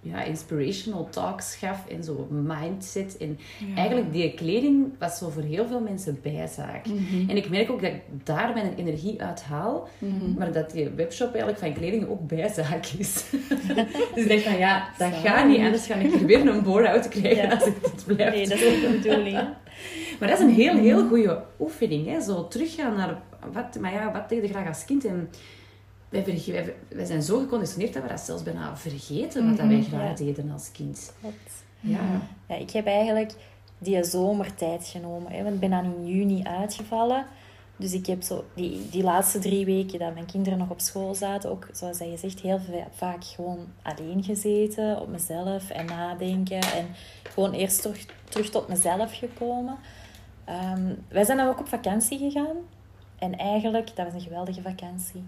ja, inspirational talks gaf en zo mindset. En eigenlijk die kleding was zo voor heel veel mensen bijzaak. Mhm. En ik merk ook dat ik daar mijn energie uit haal, Mhm. maar dat die webshop eigenlijk van kleding ook bijzaak is. dus ik denk van ja, dat Zalig. gaat niet, anders ga ik er weer een bore-out krijgen Ja. als ik dit blijf Nee, dat is ook de bedoeling. Maar dat is een heel, heel goede oefening. Hè? Zo teruggaan naar wat, maar ja, wat deed je graag als kind? En wij, wij, wij zijn zo geconditioneerd dat we dat zelfs bijna vergeten wat dat wij Mhm, graag ja. deden als kind. Klopt. Ja. Ja, ik heb eigenlijk die zomertijd genomen. Hè, want ik ben dan in juni uitgevallen. Dus ik heb zo die, die laatste drie weken dat mijn kinderen nog op school zaten, ook zoals je zegt, heel va- vaak gewoon alleen gezeten op mezelf en nadenken. En gewoon eerst terug, terug tot mezelf gekomen. Ehm, wij zijn dan ook op vakantie gegaan. En eigenlijk, dat was een geweldige vakantie.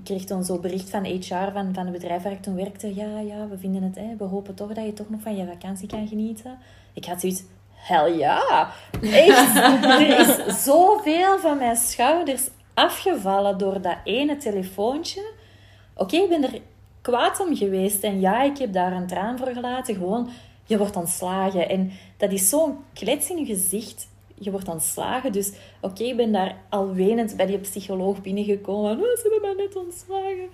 Ik kreeg dan zo'n bericht van HR, van, van het bedrijf waar ik toen werkte. Ja, ja, we vinden het, hè, we hopen toch dat je toch nog van je vakantie kan genieten. Ik had zoiets, hell ja! Echt! er is zoveel van mijn schouders afgevallen door dat ene telefoontje. Oké, ik ben er kwaad om geweest. En ja, ik heb daar een traan voor gelaten. Gewoon, je wordt ontslagen. En dat is zo'n klets in je gezicht. Je wordt ontslagen. Dus oké, ik ben daar al wenend bij die psycholoog binnengekomen. Oh, ze hebben mij net ontslagen.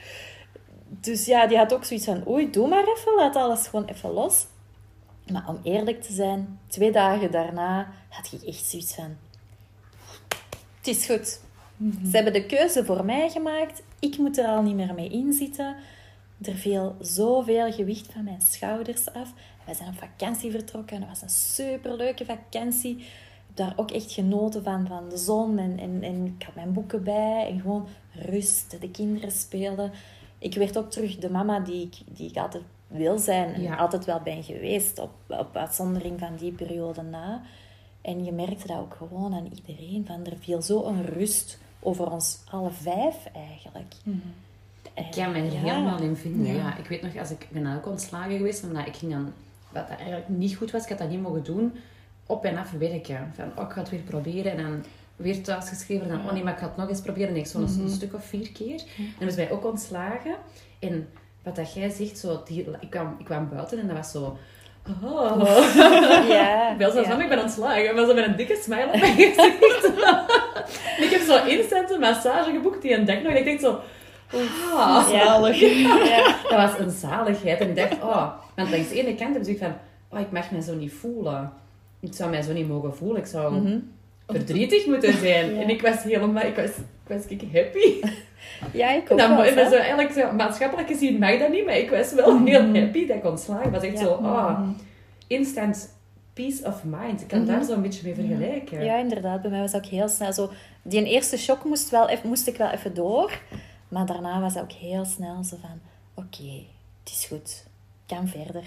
Dus ja, die had ook zoiets van... Oei, doe maar even. Laat alles gewoon even los. Maar om eerlijk te zijn, twee dagen daarna had ik echt zoiets van... Het is goed. Ze hebben de keuze voor mij gemaakt. Ik moet er al niet meer mee inzitten. Er viel zoveel gewicht van mijn schouders af. Wij zijn op vakantie vertrokken. Het was een superleuke vakantie. Ik heb daar ook echt genoten van, van de zon. En, en, en ik had mijn boeken bij. En gewoon rust. De kinderen speelden. Ik werd ook terug de mama die ik, die ik altijd wil zijn. En Ja. altijd wel ben geweest. Op, op uitzondering van die periode na. En je merkte dat ook gewoon aan iedereen. Van, er viel zo een rust over ons alle vijf eigenlijk. En, Ik kan me er ja. helemaal in vinden. Ja. Ja. Ik weet nog, als ik ben ook ontslagen geweest, omdat ik ging dan, wat dat eigenlijk niet goed was, ik had dat niet mogen doen, op en af werken. Van, oh, ik ga het weer proberen en dan weer thuis geschreven. En dan, oh nee, maar ik ga het nog eens proberen. En ik zo een, een stuk of vier keer. En dan is mij ook ontslagen. En wat dat jij zegt, zo, die, ik, kwam, ik kwam buiten en dat was zo... Oh. Ja, Wel ja. ik ben ontslagen, maar zo met een dikke smile op mijn gezicht. ik heb zo instant een massage geboekt die een dag nog. En ik denk zo... Ah. Zalig. Ja. Dat was een zaligheid. En ik dacht, oh... Want langs de ene kant heb ik van... Oh, ik mag mij zo niet voelen. Ik zou mij zo niet mogen voelen. Ik zou Mhm. verdrietig moeten zijn. Ja. En ik was helemaal... Ik was, ik was ik happy. ja, ik ook dan, wel, zo, eigenlijk zo, maatschappelijk gezien mag dat niet, maar ik was wel heel happy dat ik ontslagen was. Echt Ja. zo, oh, instant peace of mind. Ik kan daar zo een beetje mee vergelijken. Ja, inderdaad. Bij mij was dat ook heel snel zo... Die eerste shock moest, wel even, moest ik wel even door. Maar daarna was dat ook heel snel zo van... Oké, het is goed. Ik kan verder.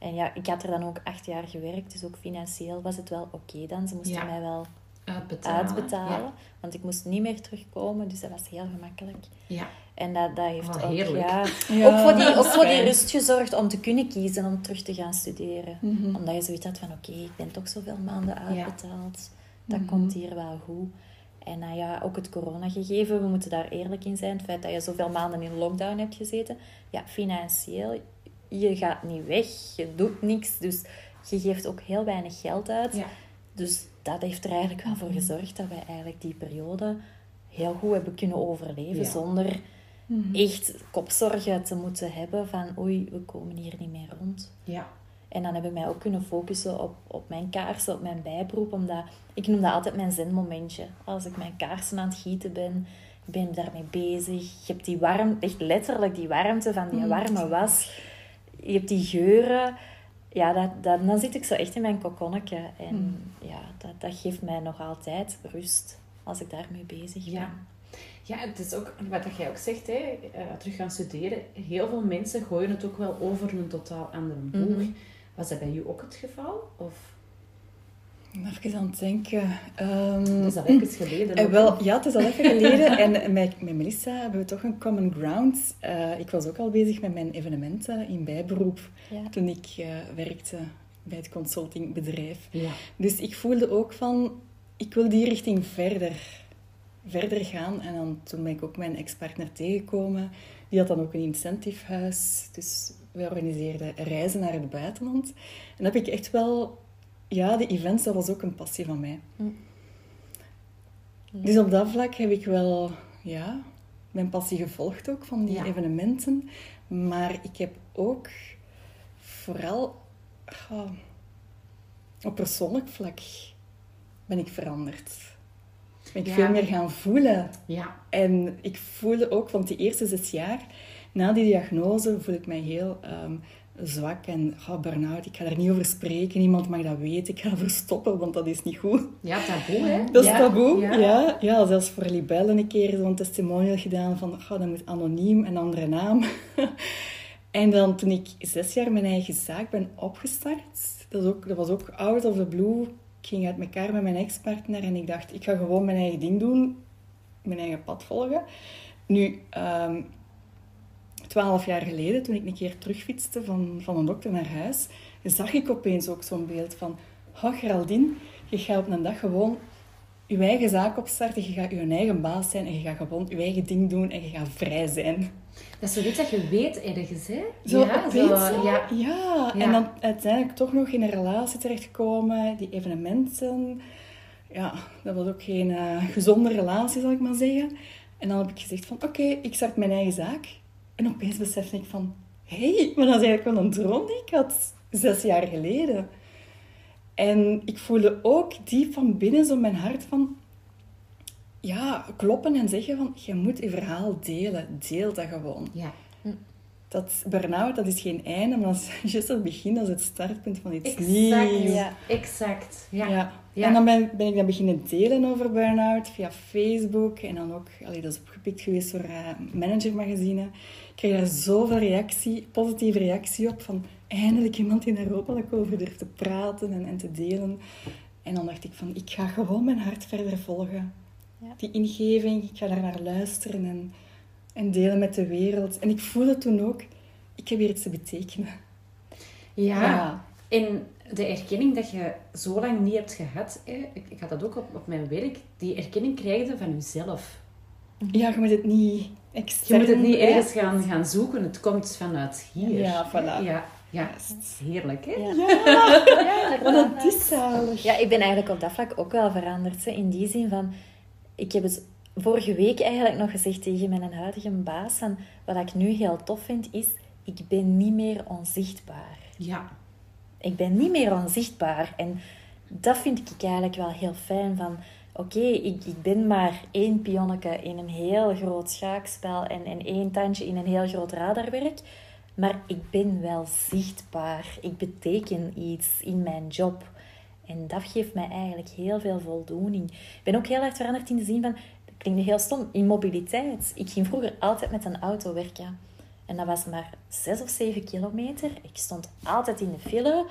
En ja, ik had er dan ook acht jaar gewerkt. Dus ook financieel was het wel oké dan. Ze moesten Ja. mij wel Uitbetalen. uitbetalen. Want ik moest niet meer terugkomen. Dus dat was heel gemakkelijk. Ja. En dat, dat heeft Oh, ook, ja, Ja, ook voor die, ook voor die rust gezorgd om te kunnen kiezen om terug te gaan studeren. Mhm. Omdat je zoiets had van, oké, ik ben toch zoveel maanden uitbetaald. Dat Mhm. komt hier wel goed. En nou ja, ook het coronagegeven, we moeten daar eerlijk in zijn. Het feit dat je zoveel maanden in lockdown hebt gezeten. Ja, financieel, je gaat niet weg, je doet niks. Dus je geeft ook heel weinig geld uit. Ja. Dus dat heeft er eigenlijk wel voor gezorgd dat wij eigenlijk die periode heel goed hebben kunnen overleven. Ja. Zonder Mhm. echt kopzorgen te moeten hebben van oei, we komen hier niet meer rond. Ja. En dan heb ik mij ook kunnen focussen op, op mijn kaarsen, op mijn bijberoep. Omdat, ik noem dat altijd mijn zenmomentje. Als ik mijn kaarsen aan het gieten ben, ik ben daarmee bezig. Je hebt die warmte, echt letterlijk die warmte van die warme was. Je hebt die geuren. Ja, dat, dat, dan zit ik zo echt in mijn kokonnetje. En ja, dat, dat geeft mij nog altijd rust als ik daarmee bezig ben. Ja. Ja, het is ook wat dat jij ook zegt, hè, eh, terug gaan studeren. Heel veel mensen gooien het ook wel over een totaal andere boeg. Mhm. Was dat bij jou ook het geval? Of Even aan het denken. Ehm, is dat even geleden? Eh, ook? wel, ja, het is al even geleden. En met, met Melissa hebben we toch een common ground. Eh, ik was ook al bezig met mijn evenementen in bijberoep Ja. toen ik eh, werkte bij het consultingbedrijf. Ja. Dus ik voelde ook van, ik wil die richting verder, verder gaan. En dan, toen ben ik ook mijn ex-partner tegengekomen. Die had dan ook een incentivehuis. Dus wij organiseerden reizen naar het buitenland. En dan heb ik echt wel... Ja, de events, dat was ook een passie van mij. Mm. Dus op dat vlak heb ik wel... Ja, mijn passie gevolgd ook van die Ja. evenementen. Maar ik heb ook vooral... op persoonlijk vlak ben ik veranderd. Ben ik Ja. veel meer gaan voelen. Ja. En ik voelde ook, want die eerste zes jaar na die diagnose voel ik mij heel ehm, zwak en oh, burn-out. Ik ga er niet over spreken, niemand mag dat weten. Ik ga ervoor stoppen, want dat is niet goed. Ja, taboe, hè? Dat is Ja, taboe, ja. ja. ja. zelfs voor Libelle een keer zo'n testimonial gedaan van, oh, dat moet anoniem, een andere naam. en dan toen ik zes jaar mijn eigen zaak ben opgestart, dat, is ook, dat was ook out of the blue. Ik ging uit elkaar met mijn ex-partner en ik dacht, ik ga gewoon mijn eigen ding doen, mijn eigen pad volgen. Nu, ehm, twaalf jaar geleden, toen ik een keer terugfietste van, van een dokter naar huis, zag ik opeens ook zo'n beeld van, oh Geraldine, je gaat op een dag gewoon je eigen zaak opstarten, je gaat je eigen baas zijn en je gaat gewoon je eigen ding doen en je gaat vrij zijn. Dat is zoiets dat je weet ergens, hè? Zo ja, opeens, zo, ja. ja. En dan uiteindelijk toch nog in een relatie terechtkomen, die evenementen. Ja, dat was ook geen eh, gezonde relatie, zal ik maar zeggen. En dan heb ik gezegd van, oké, ik start mijn eigen zaak. En opeens besefte ik van, hé, hey, maar dat is eigenlijk wel een droom die ik had zes jaar geleden. En ik voelde ook diep van binnen zo mijn hart van... Ja, kloppen en zeggen van, je moet je verhaal delen. Deel dat gewoon. Ja. Dat burn-out, dat is geen einde, maar dat is juist het begin, dat is het startpunt van iets Exact. nieuws. Ja. Exact. Ja. Ja. Ja. En dan ben, ben ik dat beginnen delen over burn-out via Facebook. En dan ook, allee, dat is opgepikt geweest door uh, managermagazine. Ik kreeg daar zoveel reactie, positieve reactie op. Van eindelijk iemand die daar openlijk over durft te praten en, en te delen. En dan dacht ik van, ik ga gewoon mijn hart verder volgen. Ja. Die ingeving, ik ga daar naar luisteren en, en delen met de wereld. En ik voelde toen ook, ik heb hier iets te betekenen. Ja. Ja. En de erkenning dat je zo lang niet hebt gehad, hè, ik, ik had dat ook op, op mijn werk, die erkenning krijg je van jezelf. Ja, je moet het niet Je extern... moet het niet ergens gaan, gaan zoeken, het komt vanuit hier. Ja, voilà. Ja, ja. Heerlijk, hè? Ja. Ja, Ja, maar dat is zalig. Ja, ik ben eigenlijk op dat vlak ook wel veranderd. Hè. In die zin van... Ik heb het vorige week eigenlijk nog gezegd tegen mijn huidige baas. Van, wat ik nu heel tof vind, is... Ik ben niet meer onzichtbaar. Ja. Ik ben niet meer onzichtbaar. En dat vind ik eigenlijk wel heel fijn. Van, oké, ik, ik ben maar één pionneke in een heel groot schaakspel en, en één tandje in een heel groot radarwerk. Maar ik ben wel zichtbaar. Ik beteken iets in mijn job. En dat geeft mij eigenlijk heel veel voldoening. Ik ben ook heel erg veranderd in de zin van... Dat klinkt heel stom. In mobiliteit. Ik ging vroeger altijd met een auto werken. En dat was maar 6 of 7 kilometer. Ik stond altijd in de file.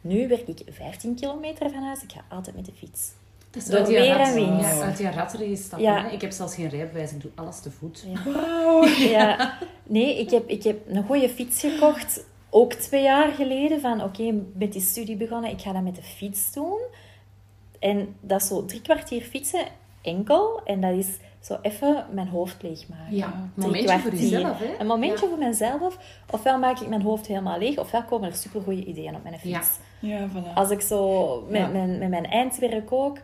Nu werk ik 15 kilometer van huis. Ik ga altijd met de fiets. Dat is Door die weer en wind. Ja, uit die ratten stappen. Ja. Ik heb zelfs geen rijbewijs, ik doe alles te voet. Ja. Nee, ik heb, ik heb een goede fiets gekocht. Ook twee jaar geleden. Van oké, met die studie begonnen. Ik ga dat met de fiets doen. En dat is zo drie kwartier fietsen enkel. En dat is zo even mijn hoofd leegmaken. Ja, een momentje voor jezelf, hè? Een momentje Ja. voor mezelf. Ofwel maak ik mijn hoofd helemaal leeg, ofwel komen er supergoeie ideeën op mijn fiets. Ja. Ja, voilà. Als ik zo met, Ja. mijn, met mijn eindwerk ook,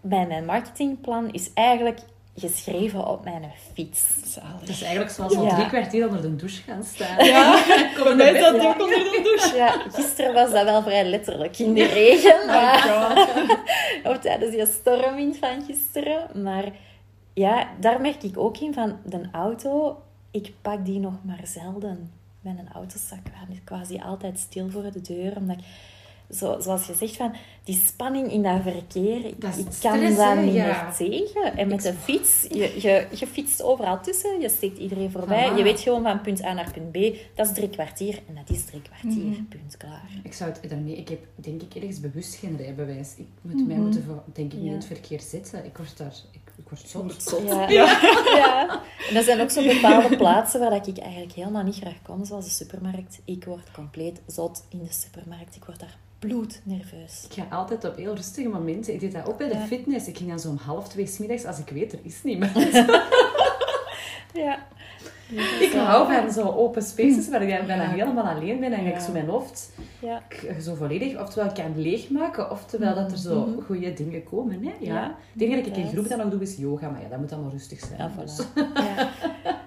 mijn, mijn marketingplan is eigenlijk geschreven op mijn fiets. Zalig. Het is eigenlijk zoals al Ja. drie kwartier onder de douche gaan staan. Ja, Kom bij bed. hij ook onder de douche. Ja, gisteren was dat wel vrij letterlijk in de regen. Oh of tijdens die stormwind van gisteren. Maar ja, daar merk ik ook in van de auto. Ik pak die nog maar zelden. Mijn autozak is quasi altijd stil voor de deur. Omdat ik, zo, zoals je zegt, van, die spanning in dat verkeer, ik, Dat kan hè? niet Ja. meer tegen. En met de fiets, je, je, je fietst overal tussen, je steekt iedereen voorbij. Je weet gewoon van punt A naar punt B, dat is drie kwartier. En dat is drie kwartier, Mhm. punt, klaar. Ik zou het daarmee, ik heb denk ik ergens bewust geen rijbewijs. Ik moet mij moeten, voor- denk ik, niet Ja. in het verkeer zetten. Ik word daar, ik, ik word zot. Ja. Ja. En er zijn ook zo bepaalde plaatsen waar dat ik eigenlijk helemaal niet graag kom, zoals de supermarkt. Ik word compleet zot in de supermarkt. Ik word daar bloednerveus. Ik ga altijd op heel rustige momenten. Ik deed dat ook bij de Ja. fitness. Ik ging dan zo om half twee 's middags als ik weet er is niemand. Ja. Ik hou van zo open spaces waar ik bijna Ja. helemaal alleen ben en Ja. ik zo mijn hoofd Ja. zo volledig oftewel kan leegmaken, oftewel dat er zo Mhm. goede dingen komen. Hè? Ja. Het enige dat ik in groep dan nog doe is yoga, maar ja, dat moet dan wel rustig zijn. Ja, Dus- voilà.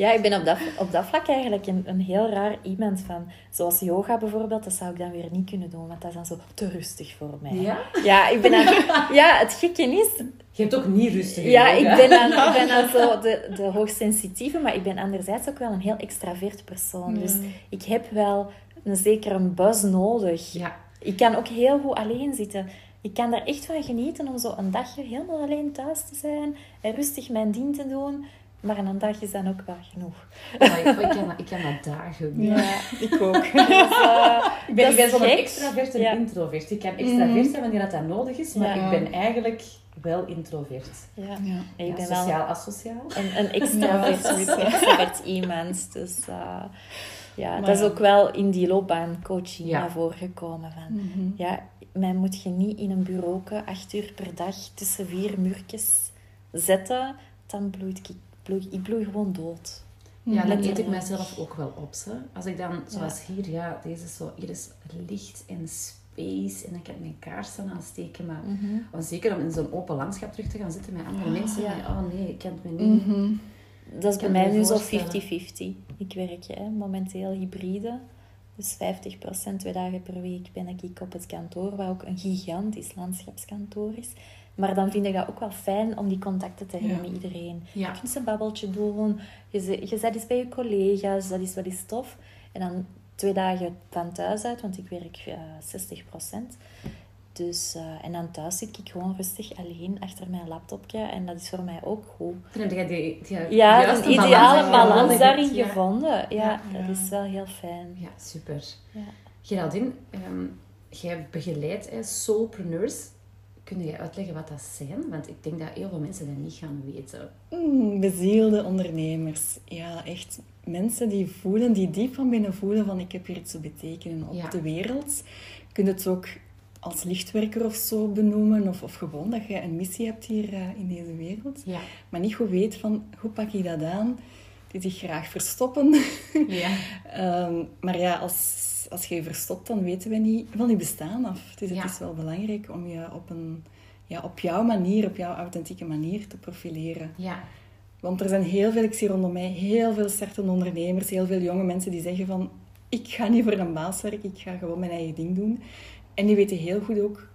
Ja. Ik ben op dat, op dat vlak eigenlijk een, een heel raar iemand van... Zoals yoga bijvoorbeeld, dat zou ik dan weer niet kunnen doen, want dat is dan zo te rustig voor mij. Ja? Ja, ik ben dan, ja het gekke is... Je hebt ook niet rustig Ja, yoga. ik ben dan, ik ben dan zo de, de hoogsensitieve, maar ik ben anderzijds ook wel een heel extravert persoon. Dus ik heb wel een zekere buzz nodig. Ja, Ik kan ook heel goed alleen zitten. Ik kan daar echt van genieten om zo een dagje helemaal alleen thuis te zijn en rustig mijn ding te doen. Maar een dag is dan ook wel genoeg. maar ik, ik, kan, dat- ik kan dat dagen. doen. Ja, ik ook. Dus, eh, Ik ben, ik zo'n extravert en Ja. introvert. Ik kan extravert zijn wanneer dat, dat nodig is, maar Ja. ik ben eigenlijk wel introvert. Ja. Ja. Ik Ja, ben wel sociaal, asociaal. een, een extravert, Ja, extravert iemand. Dus uh, ja, Maar dat is ja. ook wel in die loopbaancoaching Ja. naar voren gekomen. Van, Mhm. ja, mij moet je niet in een bureau acht uur per dag tussen vier muurtjes zetten. Dan bloeit ik, bloei, ik bloei gewoon dood. Ja, dan Letterlijk. eet ik mijzelf ook wel op. Ze. Als ik dan, zoals hier, ja, deze is zo, hier is licht en space en ik heb mijn kaarsen aansteken, maar want zeker om in zo'n open landschap terug te gaan zitten met andere mensen, ja. ja. oh nee, ik ken het me niet. Mhm. Dat is kan bij mij nu zo voorstellen. 50-50. Ik werk hè, momenteel hybride. Dus 50% twee dagen per week ben ik op het kantoor, wat ook een gigantisch landschapskantoor is. Maar dan vind ik dat ook wel fijn om die contacten te hebben Ja. met iedereen. Ja. Je kunt een babbeltje doen, je, ze- je zet eens bij je collega's, dat is wel eens tof. En dan twee dagen van thuis uit, want ik werk eh 60%. Dus, eh, en dan thuis zit ik gewoon rustig alleen achter mijn laptopje en dat is voor mij ook goed. Dan heb jij die, die Ja, een ideale balans daarin. Ja. gevonden. Ja, Ja. dat is wel heel fijn. Ja, super. Ja. Geraldine, ehm, jij begeleidt hè, soulpreneurs. Kun je uitleggen wat dat zijn? Want ik denk dat heel veel mensen dat niet gaan weten. Mm, bezielde ondernemers. Ja, echt mensen die voelen, die diep van binnen voelen van ik heb hier iets te betekenen op Ja. de wereld. Je kunt het ook als lichtwerker of zo benoemen. Of, of gewoon dat je een missie hebt hier eh, in deze wereld. Ja. Maar niet goed weet van hoe pak ik dat aan. Die zich graag verstoppen. Ja. Ehm, maar ja, als, als je je verstopt, dan weten we niet van je bestaan af. Dus het Ja. is wel belangrijk om je op, een, ja, op jouw manier, op jouw authentieke manier te profileren. Ja. Want er zijn heel veel, ik zie rondom mij, heel veel startende ondernemers, heel veel jonge mensen die zeggen van, ik ga niet voor een baas werken, ik ga gewoon mijn eigen ding doen. En die weten heel goed ook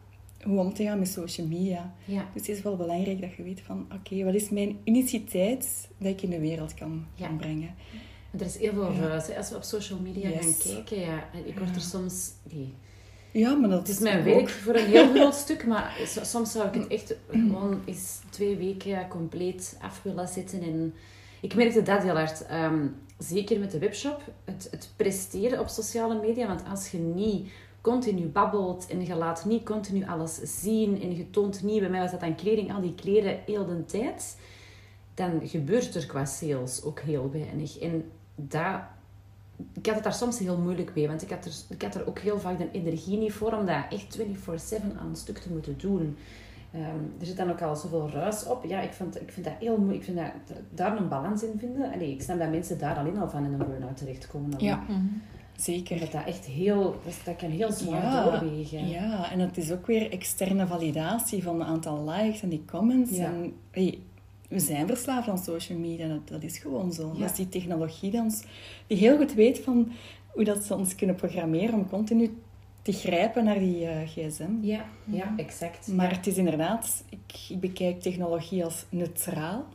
hoe om te gaan met social media. Ja. Dus het is wel belangrijk dat je weet van, oké, wat is mijn uniciteit dat ik in de wereld kan, Ja. kan brengen. Er is heel veel Ja. hè. Als we op social media Yes. gaan kijken, ja, en ik word er soms... Nee. Ja, maar dat Het is mijn ook- werk voor een heel groot stuk, maar so- soms zou ik het echt gewoon eens twee weken compleet af willen zetten. En ik merkte dat heel hard. Ehm, zeker met de webshop. Het, het presteren op sociale media. Want als je niet continu babbelt en je laat niet continu alles zien en je toont niet, bij mij was dat dan kleding, al die kleren heel de tijd, dan gebeurt er qua sales ook heel weinig. En dat ik had het daar soms heel moeilijk mee, want ik had, er, ik had er ook heel vaak de energie niet voor om dat echt 24-7 aan een stuk te moeten doen. Ehm, er zit dan ook al zoveel ruis op. Ja, ik vind, ik vind dat heel moeilijk. Ik vind dat, daar een balans in vinden. Allee, ik snap dat mensen daar alleen al van in een burn-out terechtkomen. Ja, Mhm. Zeker. Dat dat echt heel... Dat, dat kan heel zwaar Ja, doorwegen. Ja, en het is ook weer externe validatie van een aantal likes en die comments. Ja. En, hey, we zijn verslaafd aan social media, dat, dat is gewoon zo. Ja. Dat is die technologie die, ons, die heel goed weet van hoe dat ze ons kunnen programmeren om continu te grijpen naar die eh, gsm. Ja, ja, exact. Maar het is inderdaad, ik, ik bekijk technologie als neutraal,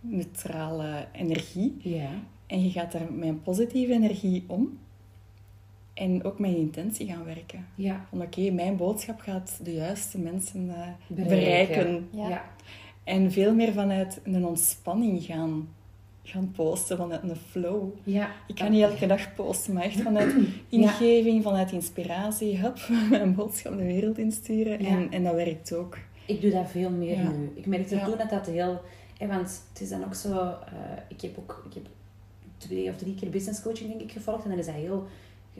neutrale energie. Ja, En je gaat daar met een positieve energie om. En ook met je intentie gaan werken. ja. Van oké, mijn boodschap gaat de juiste mensen eh, Bereiken. bereiken. Ja. ja. En veel meer vanuit een ontspanning gaan, gaan posten, vanuit een flow. ja. Ik ga niet elke dag posten, maar echt vanuit ingeving, vanuit inspiratie. Hup, mijn boodschap de wereld insturen. Ja. En, en dat werkt ook. Ik doe dat veel meer Ja. nu. Ik merkte Ja. toen dat dat heel... hè, want het is dan ook zo... eh, ik heb ook ik heb twee of drie keer business coaching denk ik gevolgd. En dan is dat heel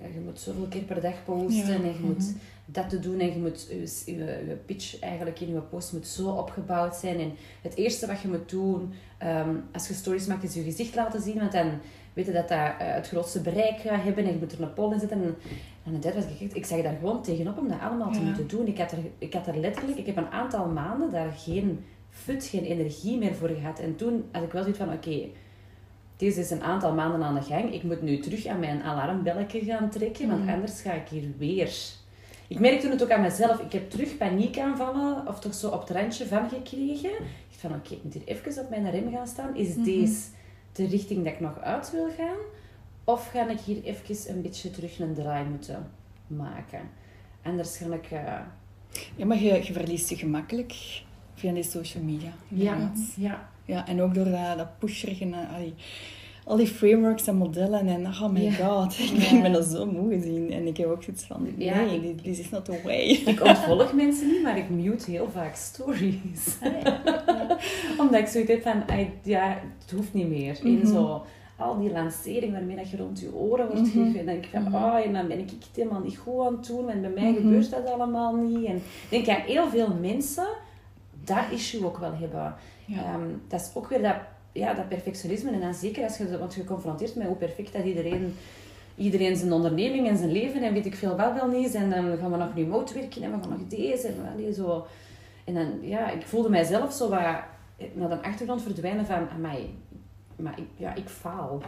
ja, je moet zoveel keer per dag posten Ja. en je moet Mhm. dat te doen en je moet je, je, je pitch eigenlijk in je post moet zo opgebouwd zijn. En het eerste wat je moet doen ehm, als je stories maakt is je gezicht laten zien, want dan weet je dat dat eh, het grootste bereik gaat hebben en je moet er een poll in zetten. En, en dat was ik, ik zag daar gewoon tegenop om dat allemaal te Ja. moeten doen. Ik had, er, ik had er letterlijk, ik heb een aantal maanden daar geen fut, geen energie meer voor gehad. En toen had ik wel zoiets van, oké, deze is een aantal maanden aan de gang. Ik moet nu terug aan mijn alarmbelletje gaan trekken, want Mhm. anders ga ik hier weer. Ik merkte toen het ook aan mezelf. Ik heb terug paniekaanvallen, of toch zo op het randje van gekregen. Ik van, oké, ik moet hier even op mijn rem gaan staan. Is Mhm. deze de richting dat ik nog uit wil gaan? Of ga ik hier even een beetje terug een draai moeten maken? Anders ga ik... eh, Ja, maar je, je verliest je gemakkelijk via die social media. inderdaad. ja, Ja, en ook door dat, dat pusherige, eh, al die, al die frameworks en modellen. En oh my Ja. god, ik ben, Ja. ik ben er zo moe gezien. En ik heb ook zoiets van, Ja, nee, ik- this is not the way. Ik ontvolg mensen niet, maar ik mute heel vaak stories. Ah, ja. Ja. Omdat ik zoiets heb van, ja, het hoeft niet meer. En Mhm. zo, al die lancering waarmee dat je rond je oren wordt Mhm. gegeven. En dan denk ik van, Mhm. oh, en dan ben ik het helemaal niet goed aan het doen. En bij mij Mhm. gebeurt dat allemaal niet. En ik denk dat heel veel mensen dat issue ook wel hebben. Ja. Ehm, dat is ook weer dat, ja, dat perfectionisme. En dan zeker als je, want je confronteert met hoe perfect dat iedereen, iedereen zijn onderneming en zijn leven en weet ik veel wel wel niet. En dan gaan we nog remote werken en we gaan nog deze en allee, zo. En dan, ja, ik voelde mijzelf zo wat naar de achtergrond verdwijnen van, amai, maar ik, ja, ik faal.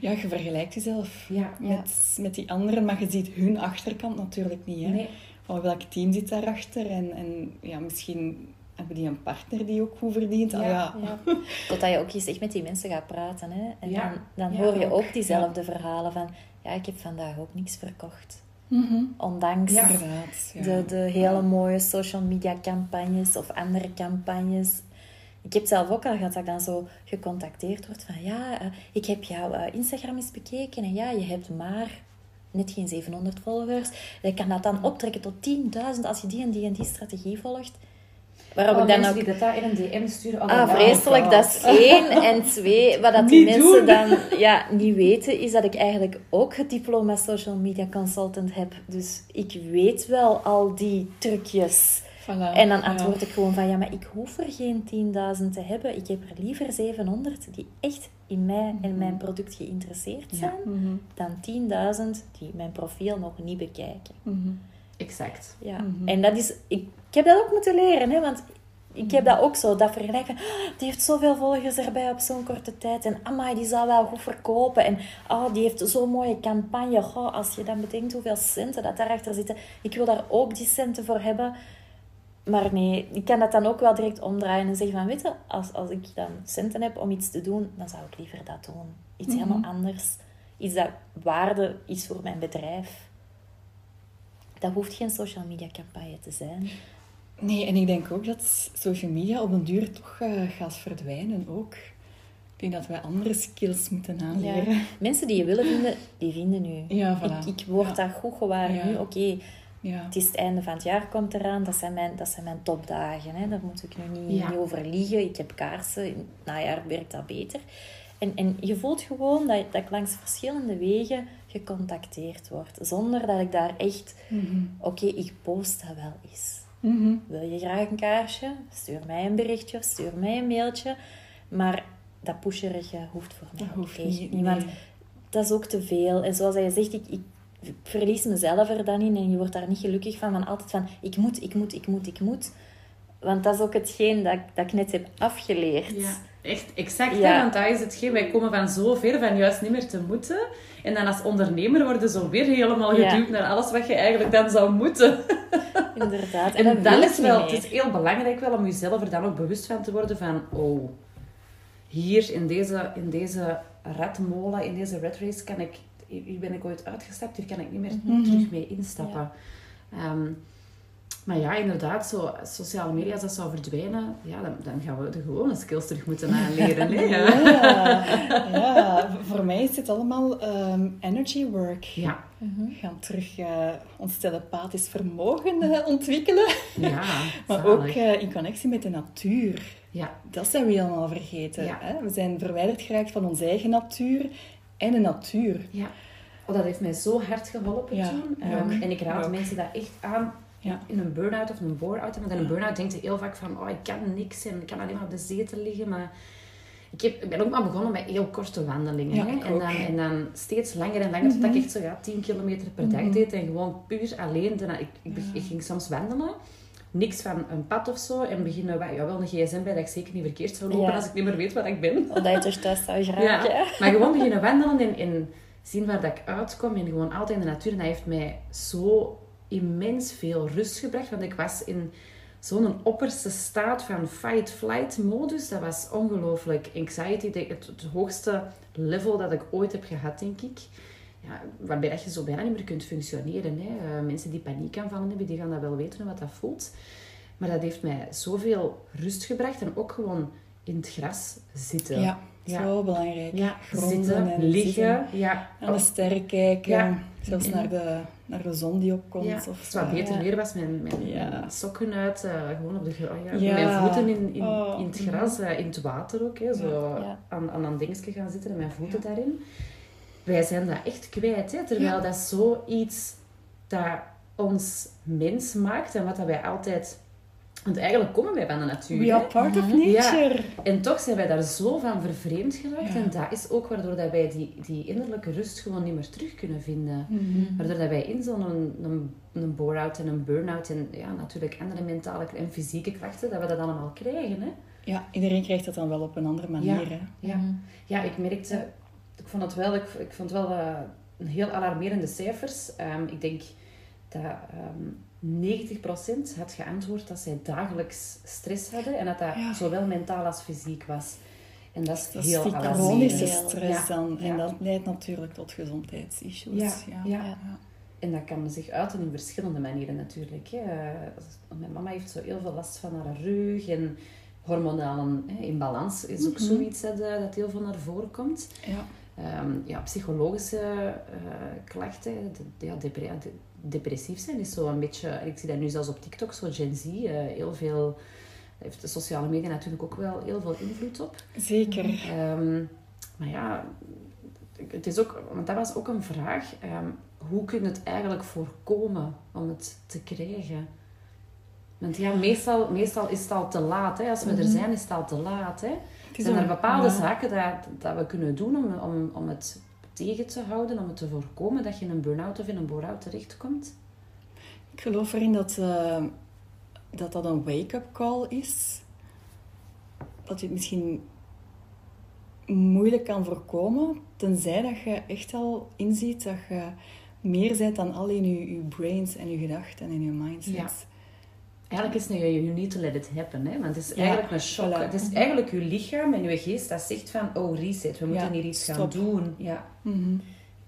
ja, je vergelijkt jezelf Ja, met, met die anderen, maar je ziet hun achterkant natuurlijk niet. Hè? nee. Van welk team zit daarachter? En, en ja, misschien hebben die een partner die ook goed verdient. Ah, Ja. ja. Ja. Totdat je ook eens echt met die mensen gaat praten. Hè? En Ja. dan, dan Ja, hoor je ook. ook diezelfde verhalen van... Ja, ik heb vandaag ook niks verkocht. Mhm. Ondanks Ja. Inderdaad. Ja. de, de hele mooie social media campagnes of andere campagnes. Ik heb zelf ook al gehad dat ik dan zo gecontacteerd word van... Ja, eh, ik heb jouw eh, Instagram eens bekeken en ja, je hebt maar net geen 700 followers. Je kan dat dan optrekken tot 10.000 als je die en die en die strategie volgt. Waarop Oh, ik dan mensen ook... die dat daar in een DM sturen. Oh, Ah, vreselijk. Dat is één. En twee, wat dat die mensen doen. dan ja, niet weten, is dat ik eigenlijk ook het diploma social media consultant heb. Dus ik weet wel al die trucjes. Voilà. En dan Ja. antwoord ik gewoon van, ja, maar ik hoef er geen 10.000 te hebben. Ik heb er liever 700 die echt in mij en mijn product geïnteresseerd Ja. zijn, Mhm. dan 10.000 die mijn profiel nog niet bekijken. Mhm. Exact. Ja. Mhm. En dat is, ik, ik heb dat ook moeten leren, hè, want ik heb dat ook zo, dat vergelijk van, "Ah, die heeft zoveel volgers erbij op zo'n korte tijd en amai, die zal wel goed verkopen en oh, die heeft zo'n mooie campagne. Goh, als je dan bedenkt hoeveel centen dat daarachter zitten, ik wil daar ook die centen voor hebben. Maar nee, ik kan dat dan ook wel direct omdraaien en zeggen van, weet je, als, als ik dan centen heb om iets te doen, dan zou ik liever dat doen. Iets Mhm. helemaal anders. Iets dat waarde is voor mijn bedrijf. Dat hoeft geen social media campagne te zijn. Nee, en ik denk ook dat social media op een duur toch eh, gaat verdwijnen ook. Ik denk dat wij andere skills moeten aanleren. Ja. Mensen die je willen vinden, die vinden nu. Ja, voilà. Ik, ik word dat goed Ja. nu. Oké, Ja. het is het einde van het jaar komt eraan. Dat zijn mijn, dat zijn mijn topdagen. Hè. Daar moet ik nu niet, Ja. niet over liegen. Ik heb kaarsen. In het najaar werkt dat beter. En, en je voelt gewoon dat, dat ik langs verschillende wegen gecontacteerd word. Zonder dat ik daar echt... Mhm. Oké, ik post dat wel eens. Mhm. Wil je graag een kaarsje? Stuur mij een berichtje, stuur mij een mailtje. Maar dat pusherige hoeft voor mij Dat ook hoeft echt niet. niet. Want nee. dat is ook te veel. En zoals je zegt, ik, ik verlies mezelf er dan in. En je wordt daar niet gelukkig van. Van altijd van, ik moet, ik moet, ik moet, ik moet. Want dat is ook hetgeen dat, ik- dat ik net heb afgeleerd. Ja, echt exact. Ja. Hè? Want dat is hetgeen. Wij komen van zo ver van juist niet meer te moeten. En dan als ondernemer worden zo weer helemaal Ja. geduwd naar alles wat je eigenlijk dan zou moeten. Inderdaad. En, dat dan is wel, het is heel belangrijk wel om jezelf er dan ook bewust van te worden van, oh, hier in deze, in deze in deze rat race, kan ik, hier ben ik ooit uitgestapt, hier kan ik niet meer Mhm. terug mee instappen. Ehm, maar ja, inderdaad, zo, sociale media, als dat zou verdwijnen, ja, dan, dan gaan we de gewone skills terug moeten aanleren. hè? Ja. Ja, voor mij is het allemaal ehm, energy work. Ja. We gaan terug eh, ons telepathisch vermogen eh, ontwikkelen. ja, Maar ook eh, in connectie met de natuur. Ja, Dat zijn we helemaal vergeten. Ja. Hè? We zijn verwijderd geraakt van onze eigen natuur en de natuur. ja. Oh, dat heeft mij zo hard geholpen Ja, toen. en ik raad ook. mensen dat echt aan Ja. in een burn-out of een bore-out. Want in een burn-out denkt je heel vaak van, oh, ik kan niks en ik kan alleen maar op de zetel liggen. Maar ik, heb, ik ben ook maar begonnen met heel korte wandelingen. Ja, hè. ik En, dan, en dan steeds langer en langer, totdat ik echt zo ja, 10 kilometer per dag Mhm. deed. En gewoon puur alleen. Daarna, ik, ik, Ja. ik ging soms wandelen. Niks van een pad of zo. En beginnen, wa- ja, wel een gsm bij dat ik zeker niet verkeerd zou lopen Ja. als ik niet meer weet waar ik ben. Omdat je terug thuis zou geraken. Ja, maar gewoon beginnen wandelen en, en zien waar dat ik uitkom. En gewoon altijd in de natuur. En dat heeft mij zo immens veel rust gebracht. Want ik was in zo'n opperste staat van fight-flight modus. Dat was ongelooflijk. Anxiety, het, het hoogste level dat ik ooit heb gehad, denk ik. Ja, waarbij dat je zo bijna niet meer kunt functioneren. Hè. Eh, mensen die paniekaanvallen hebben, die gaan dat wel weten wat dat voelt. Maar dat heeft mij zoveel rust gebracht. En ook gewoon in het gras zitten. Ja, Ja. zo belangrijk. Ja, Gronden zitten, en liggen. zitten. Ja. Aan de sterren kijken. Ja. Zelfs naar de, naar de zon die opkomt. Ja, of, het wat beter ja. weer was, mijn, mijn, sokken uit, eh, gewoon op de grond. Ja, Ja. Mijn voeten in, in, Oh. in het gras, eh, in het water ook. Hè, zo Ja. aan, aan een dingetje gaan zitten en mijn voeten daarin. Wij zijn dat echt kwijt, hè, terwijl Ja. dat zoiets dat ons mens maakt en wat dat wij altijd... Want eigenlijk komen wij van de natuur. We are part of Mhm. nature. En toch zijn wij daar zo van vervreemd geraakt. Ja. En dat is ook waardoor dat wij die, die innerlijke rust gewoon niet meer terug kunnen vinden. Mhm. Waardoor dat wij in zo'n een, een bore-out en een burn-out en ja, natuurlijk andere mentale en fysieke klachten, dat we dat allemaal krijgen. Hè? Ja, iedereen krijgt dat dan wel op een andere manier. Hè? Ja. Mhm. ja, ik merkte, ik vond het wel, ik, ik vond wel eh, een heel alarmerende cijfers. Ehm, ik denk dat ehm 90% had geantwoord dat zij dagelijks stress hadden en dat dat Ja. zowel mentaal als fysiek was. En dat is Dat is heel alarmerend. chronische Ja. stress dan. En Ja. dat leidt natuurlijk tot gezondheidsissues. Ja. En dat kan zich uiten in verschillende manieren natuurlijk. Mijn mama heeft zo heel veel last van haar rug en hormonale imbalans is ook Mhm. zoiets dat, dat heel veel naar voren komt. Ja. Ehm, ja, psychologische eh, klachten, de- de- depressief zijn is zo een beetje, ik zie dat nu zelfs op TikTok, zo Gen Z, eh, heel veel, heeft de sociale media natuurlijk ook wel heel veel invloed op. Zeker. Ehm, maar ja, het is ook, want dat was ook een vraag. ehm, hoe kun je het eigenlijk voorkomen om het te krijgen? Want ja, meestal, meestal is het al te laat. Hè. Als we er Mhm. zijn, is het al te laat. Hè. Zijn er bepaalde ja. zaken dat, dat we kunnen doen om, om, om het tegen te houden, om het te voorkomen dat je in een burn-out of in een bore-out terechtkomt? Ik geloof erin dat, eh, dat dat een wake-up call is. Dat je het misschien moeilijk kan voorkomen, tenzij dat je echt al inziet dat je meer bent dan alleen je, je brains en je gedachten en je mindset. Ja. Eigenlijk is het een you need to let it happen. Hè? Want het is Ja, eigenlijk een shock. voilà. Het is eigenlijk je lichaam en je geest dat zegt van, oh reset, we moeten Ja, hier iets gaan doen. Ja. Mhm.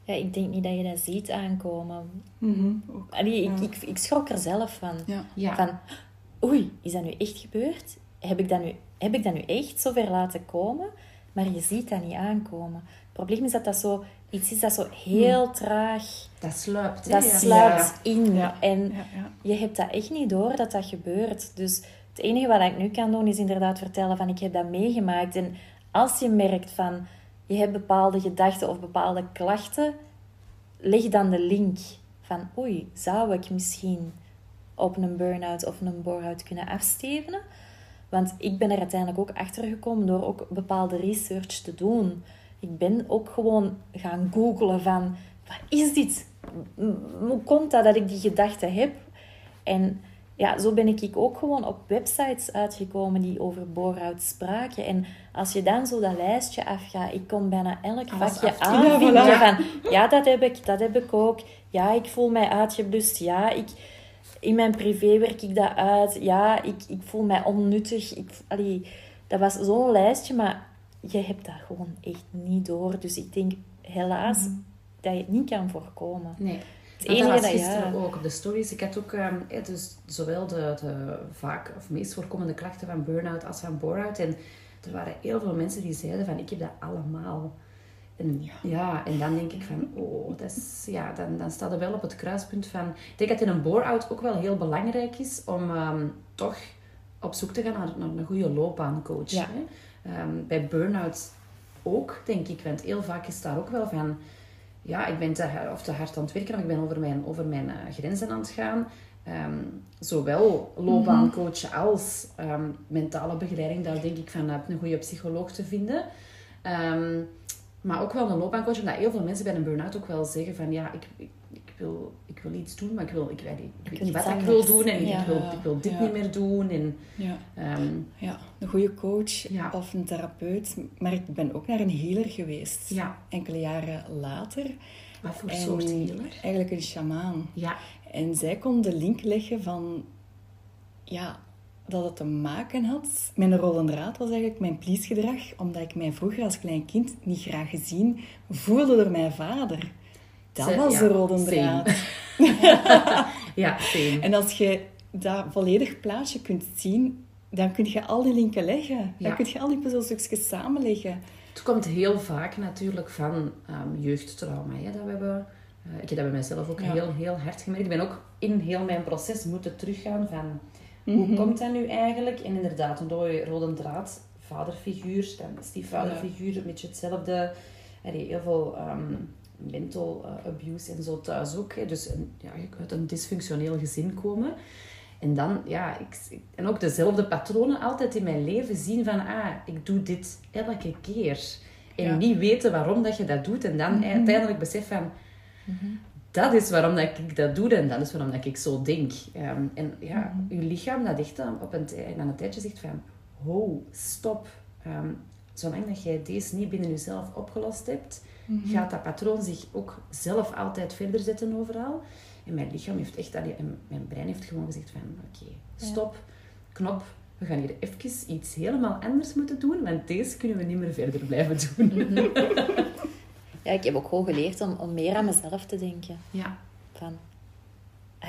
Ja, ik denk niet dat je dat ziet aankomen. Mhm. Allee, ik, Ja. ik, ik schrok er zelf van. Van, oei, is dat nu echt gebeurd? Heb ik dat nu, heb ik dat nu echt zover laten komen? Maar je ziet dat niet aankomen. Het probleem is dat dat zo iets is dat zo heel traag... Dat sluipt. Dat sluipt in. En je hebt dat echt niet door dat dat gebeurt. Dus het enige wat ik nu kan doen is inderdaad vertellen van ik heb dat meegemaakt. En als je merkt van je hebt bepaalde gedachten of bepaalde klachten, leg dan de link van oei, zou ik misschien op een burn-out of een bore-out kunnen afstevenen? Want ik ben er uiteindelijk ook achter gekomen door ook bepaalde research te doen. Ik ben ook gewoon gaan googlen van wat is dit? Hoe komt dat dat ik die gedachten heb? En ja, zo ben ik ook gewoon op websites uitgekomen die over bore-out spraken. En als je dan zo dat lijstje afgaat, ik kon bijna elk Alles vakje Ja, voilà. van... Ja, dat heb ik, dat heb ik ook. Ja, ik voel mij uitgeblust. Ja, ik, in mijn privé werk ik dat uit. Ja, ik, ik voel mij onnuttig. Ik, allee, dat was zo'n lijstje, maar je hebt dat gewoon echt niet door. Dus ik denk helaas dat je het niet kan voorkomen. Nee. Het Want enige dat was dat gisteren ja. ook op de stories. Ik had ook ehm, hè, dus zowel de, de vaak of meest voorkomende klachten van burn-out als van bore-out. En er waren heel veel mensen die zeiden van ik heb dat allemaal. En, ja. en dan denk ik van, oh, dat is, ja, dan, dan staat er wel op het kruispunt van... Ik denk dat in een bore-out ook wel heel belangrijk is om ehm, toch op zoek te gaan naar, naar een goede loopbaancoach. Ja. Hè? Ehm, bij burn-out ook, denk ik. Want heel vaak is daar ook wel van... ja, ik ben te, of te hard aan het werken, of ik ben over mijn, over mijn eh, grenzen aan het gaan. Ehm, zowel loopbaancoach als ehm, mentale begeleiding, daar denk ik van een goede psycholoog te vinden. Maar ook wel een loopbaancoach, omdat heel veel mensen bij een burn-out ook wel zeggen van ja, ik, ik wil, ik wil iets doen, maar ik, wil, ik, weet, niet, ik weet niet wat ik wil doen en Ja. ik, wil, ik wil dit Ja. niet meer doen. En, Ja. ehm, ja, een goede coach Ja. of een therapeut. Maar ik ben ook naar een healer geweest. ja, Enkele jaren later. wat voor En soort healer? Eigenlijk een shamaan. Ja, En zij kon de link leggen van... Ja, dat het te maken had... Mijn rode draad was eigenlijk mijn please-gedrag. Omdat ik mij vroeger als klein kind niet graag gezien voelde door mijn vader. Dat was ja, de rode draad. ja, same. En als je dat volledig plaatje kunt zien, dan kun je al die linken leggen. Ja. Dan kun je al die puzzelstukjes samenleggen. Het komt heel vaak natuurlijk van ehm, jeugdtrauma. Hè, dat we hebben. Eh, ik heb dat bij mezelf ook Ja. heel, heel hard gemerkt. Ik ben ook in heel mijn proces moeten teruggaan van... Mhm. Hoe komt dat nu eigenlijk? En inderdaad, een rode, rode draad, vaderfiguur, dan stiefvaderfiguur, een beetje hetzelfde. Allee, heel veel ehm, mental eh, abuse en zo thuis ook. Hè. Dus een, ja, uit een dysfunctioneel gezin komen. En dan, ja, ik, ik- en ook dezelfde patronen altijd in mijn leven zien van, ah, ik doe dit elke keer. En Ja. niet weten waarom dat je dat doet. En dan uiteindelijk besef van, dat is waarom dat ik dat doe en dat is waarom dat ik zo denk. Ehm, en ja, je lichaam dat echt dan op een, een tijdje zegt van, ho, stop. Ehm, zolang dat jij deze niet binnen jezelf opgelost hebt, gaat dat patroon zich ook zelf altijd verder zetten overal. En mijn lichaam heeft echt, allee, en mijn brein heeft gewoon gezegd van, oké, stop, knop. We gaan hier even iets helemaal anders moeten doen, want deze kunnen we niet meer verder blijven doen. Ja, ik heb ook gewoon geleerd om, om meer aan mezelf te denken. Ja, Van,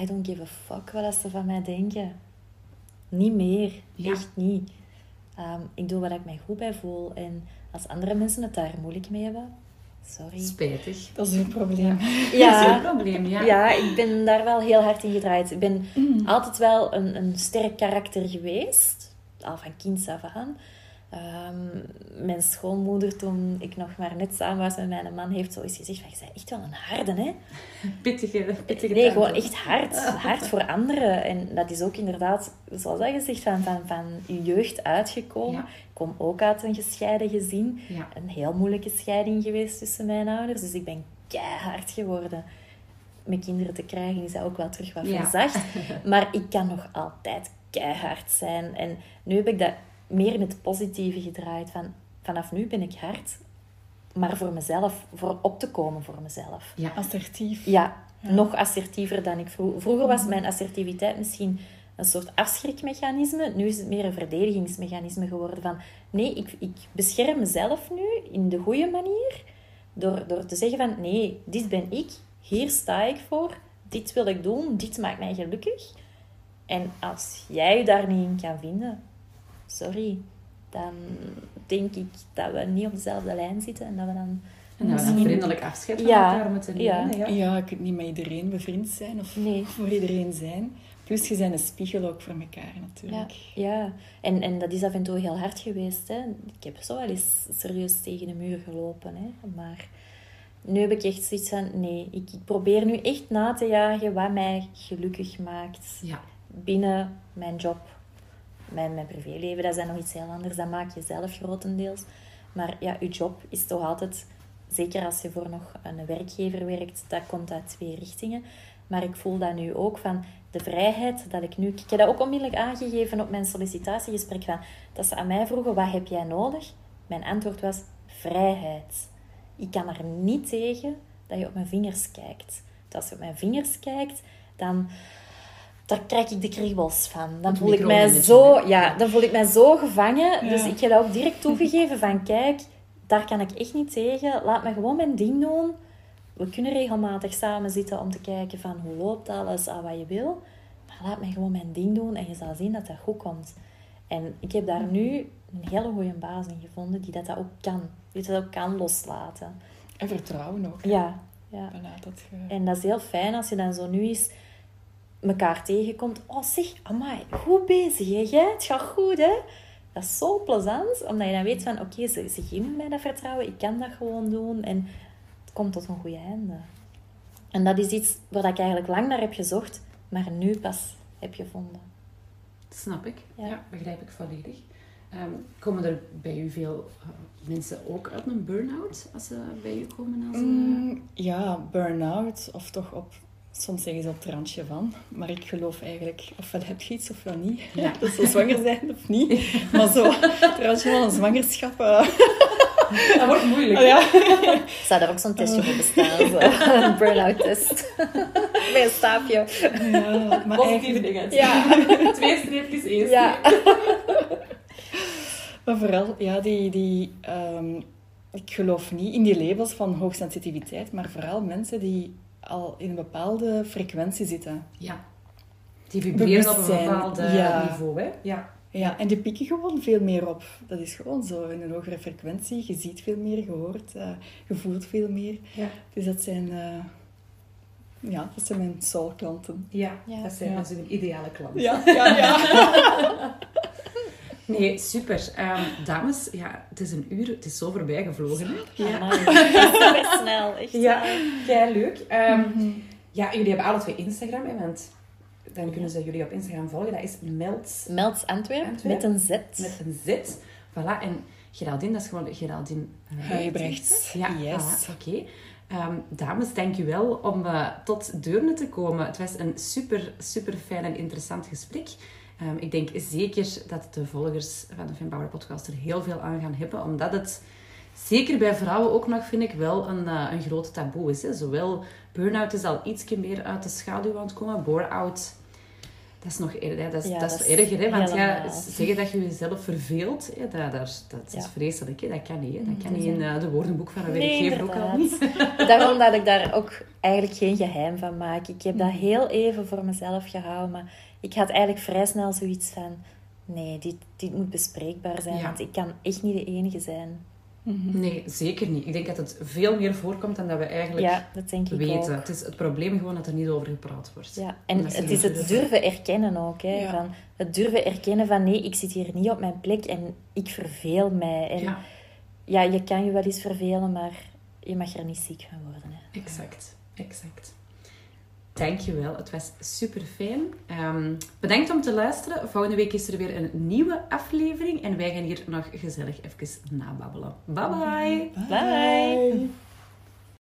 I don't give a fuck wat ze van mij denken. Niet meer. Ja. Echt niet. Ehm, ik doe wat ik mij goed bij voel. En als andere mensen het daar moeilijk mee hebben, sorry. spijtig. Dat is een probleem. Dat is een Ja, probleem, ja. ja, ik ben daar wel heel hard in gedraaid. Ik ben altijd wel een, een sterk karakter geweest. Al van kinds af aan. Ehm, mijn schoonmoeder, toen ik nog maar net samen was met mijn man, heeft zoiets gezegd van, je bent echt wel een harde, hè? Pittige, pittige Nee, gewoon echt hard. Hard voor anderen. En dat is ook inderdaad, zoals dat gezegd, van, van, van je jeugd uitgekomen. Ja. Ik kom ook uit een gescheiden gezin. Ja. Een heel moeilijke scheiding geweest tussen mijn ouders. Dus ik ben keihard geworden. Met kinderen te krijgen is dat ook wel terug wat Ja. verzacht. Maar ik kan nog altijd keihard zijn. En nu heb ik dat meer in het positieve gedraaid. Van, vanaf nu ben ik hard. Maar voor mezelf, voor op te komen voor mezelf. Ja. Assertief. Ja, nog assertiever dan ik vroeger. Vroeger was mijn assertiviteit misschien een soort afschrikmechanisme. Nu is het meer een verdedigingsmechanisme geworden. Van, nee, ik, ik bescherm mezelf nu in de goede manier. Door, door te zeggen van, nee, dit ben ik. Hier sta ik voor. Dit wil ik doen. Dit maakt mij gelukkig. En als jij je daar niet in kan vinden, sorry. Dan denk ik dat we niet op dezelfde lijn zitten. En dat we dan En dat we dan vriendelijk afscheid van Ja, elkaar moeten ja. nemen. Ja. Ja, je kunt niet met iedereen bevriend zijn of Nee. voor iedereen zijn. Plus, je bent een spiegel ook voor elkaar Ja, natuurlijk. ja. En, en dat is af en toe heel hard geweest. Hè. Ik heb zo wel eens serieus tegen de muur gelopen. Hè. Maar nu heb ik echt zoiets van... Nee, ik, ik probeer nu echt na te jagen wat mij gelukkig maakt. Ja. Binnen mijn job. Mijn, mijn privéleven, dat dan nog iets heel anders. Dat maak je zelf grotendeels. Maar ja, je job is toch altijd... Zeker als je voor nog een werkgever werkt, dat komt uit twee richtingen. Maar ik voel dat nu ook van de vrijheid dat ik nu... Ik heb dat ook onmiddellijk aangegeven op mijn sollicitatiegesprek. Van, dat ze aan mij vroegen, wat heb jij nodig? Mijn antwoord was, vrijheid. Ik kan er niet tegen dat je op mijn vingers kijkt. Want als je op mijn vingers kijkt, dan... Daar krijg ik de kriebels van. Dan voel ik mij zo, ja, dan voel ik mij zo gevangen. Dus ik heb dat ook direct toegegeven van kijk, daar kan ik echt niet tegen. Laat me gewoon mijn ding doen. We kunnen regelmatig samen zitten om te kijken van hoe loopt alles, aan wat je wil. Maar laat mij gewoon mijn ding doen en je zal zien dat dat goed komt. En ik heb daar nu een hele goede baas in gevonden die dat, dat ook kan. Die dat ook kan loslaten. En vertrouwen ook. Ja, ja. Voilà, dat je... En dat is heel fijn als je dan zo nu eens elkaar tegenkomt. Oh zeg, amai, goed bezig hè jij? Het gaat goed hè? Dat is zo plezant, omdat je dan weet van... Oké, ze, ze geven mij dat vertrouwen, ik kan dat gewoon doen. En het komt tot een goede einde. En dat is iets waar ik eigenlijk lang naar heb gezocht, maar nu pas heb gevonden. Snap ik. Ja. Ja, begrijp ik volledig. Ehm, komen er bij u veel eh, mensen ook uit een burn-out als ze bij u komen? Als, eh, Mm, ja, burn-out, of toch op, soms zeggen ze op het randje van. Maar ik geloof eigenlijk, ofwel heb je iets ofwel niet. Ja. Dat ze zwanger zijn of niet. Maar zo, het randje van een zwangerschap. eh, Dat wordt moeilijk. oh ja. Zou daar ook zo'n testje voor bestaan? Zo. Een burn-out test. Met een staafje. ja, maar Positieve dingen. Ja. Twee streepjes, één Ja. maar vooral, ja, die, die, ehm, ik geloof niet in die labels van hoogsensitiviteit, maar vooral mensen die al in een bepaalde frequentie zitten. Ja. Die vibreren op een bepaald ja. niveau, hè? Ja. Ja, en die pikken gewoon veel meer op. Dat is gewoon zo, in een hogere frequentie. Je ziet veel meer, je hoort, eh, je voelt veel meer. Ja. Dus dat zijn, eh, ja, dat zijn mijn soul-klanten. Ja, Ja. dat zijn Ja. een ideale klant. Ja, ja, ja. Nee, super. Ehm, dames, ja, het is een uur, het is zo voorbij gevlogen. Hè? Ja. Super snel, echt. Ja, kei leuk. Ehm, Mhm. Ja, jullie hebben alle twee Instagram, hè, want dan kunnen ze jullie op Instagram volgen. Dat is Melts Melts Antwerp, Antwerp. met een Z. met een Z. Voilà, en Geraldine, dat is gewoon Geraldine Huibrechts, Ja, yes. voilà, oké. Ehm, dames, dank u wel om eh, tot Deurne te komen. Het was een super, super fijn en interessant gesprek. Ehm, ik denk zeker dat de volgers van de Fempower podcast er heel veel aan gaan hebben, omdat het zeker bij vrouwen ook nog, vind ik, wel een, eh, een groot taboe is. Hè. Zowel burn-out is al ietsje meer uit de schaduw aan het komen, bore-out... Dat is nog erger, hè. dat is, Ja, dat is dat erger, hè? want ja, zeggen dat je jezelf verveelt, hè, dat, dat, dat is Ja. vreselijk. Hè? Dat kan niet. Hè? Dat kan Mhm. niet in eh, de woordenboek van een Nee, werkgever ook al niet. Daarom dat ik daar ook eigenlijk geen geheim van maak. Ik heb dat heel even voor mezelf gehouden, maar ik had eigenlijk vrij snel zoiets van... Nee, dit, dit moet bespreekbaar zijn, Ja. want ik kan echt niet de enige zijn. Mhm. Nee, zeker niet. Ik denk dat het veel meer voorkomt dan dat we eigenlijk Ja, dat denk ik weten. ook. Het is het probleem gewoon dat er niet over gepraat wordt. Ja, en het is het durven. durven erkennen ook. Hè, Ja. van het durven erkennen van nee, ik zit hier niet op mijn plek en ik verveel mij. En ja. Ja, je kan je wel eens vervelen, maar je mag er niet ziek van worden. Hè. exact. Exact. Dankjewel, het was super fijn. Ehm, bedankt om te luisteren. Volgende week is er weer een nieuwe aflevering en wij gaan hier nog gezellig even nababbelen. Bye bye! Bye!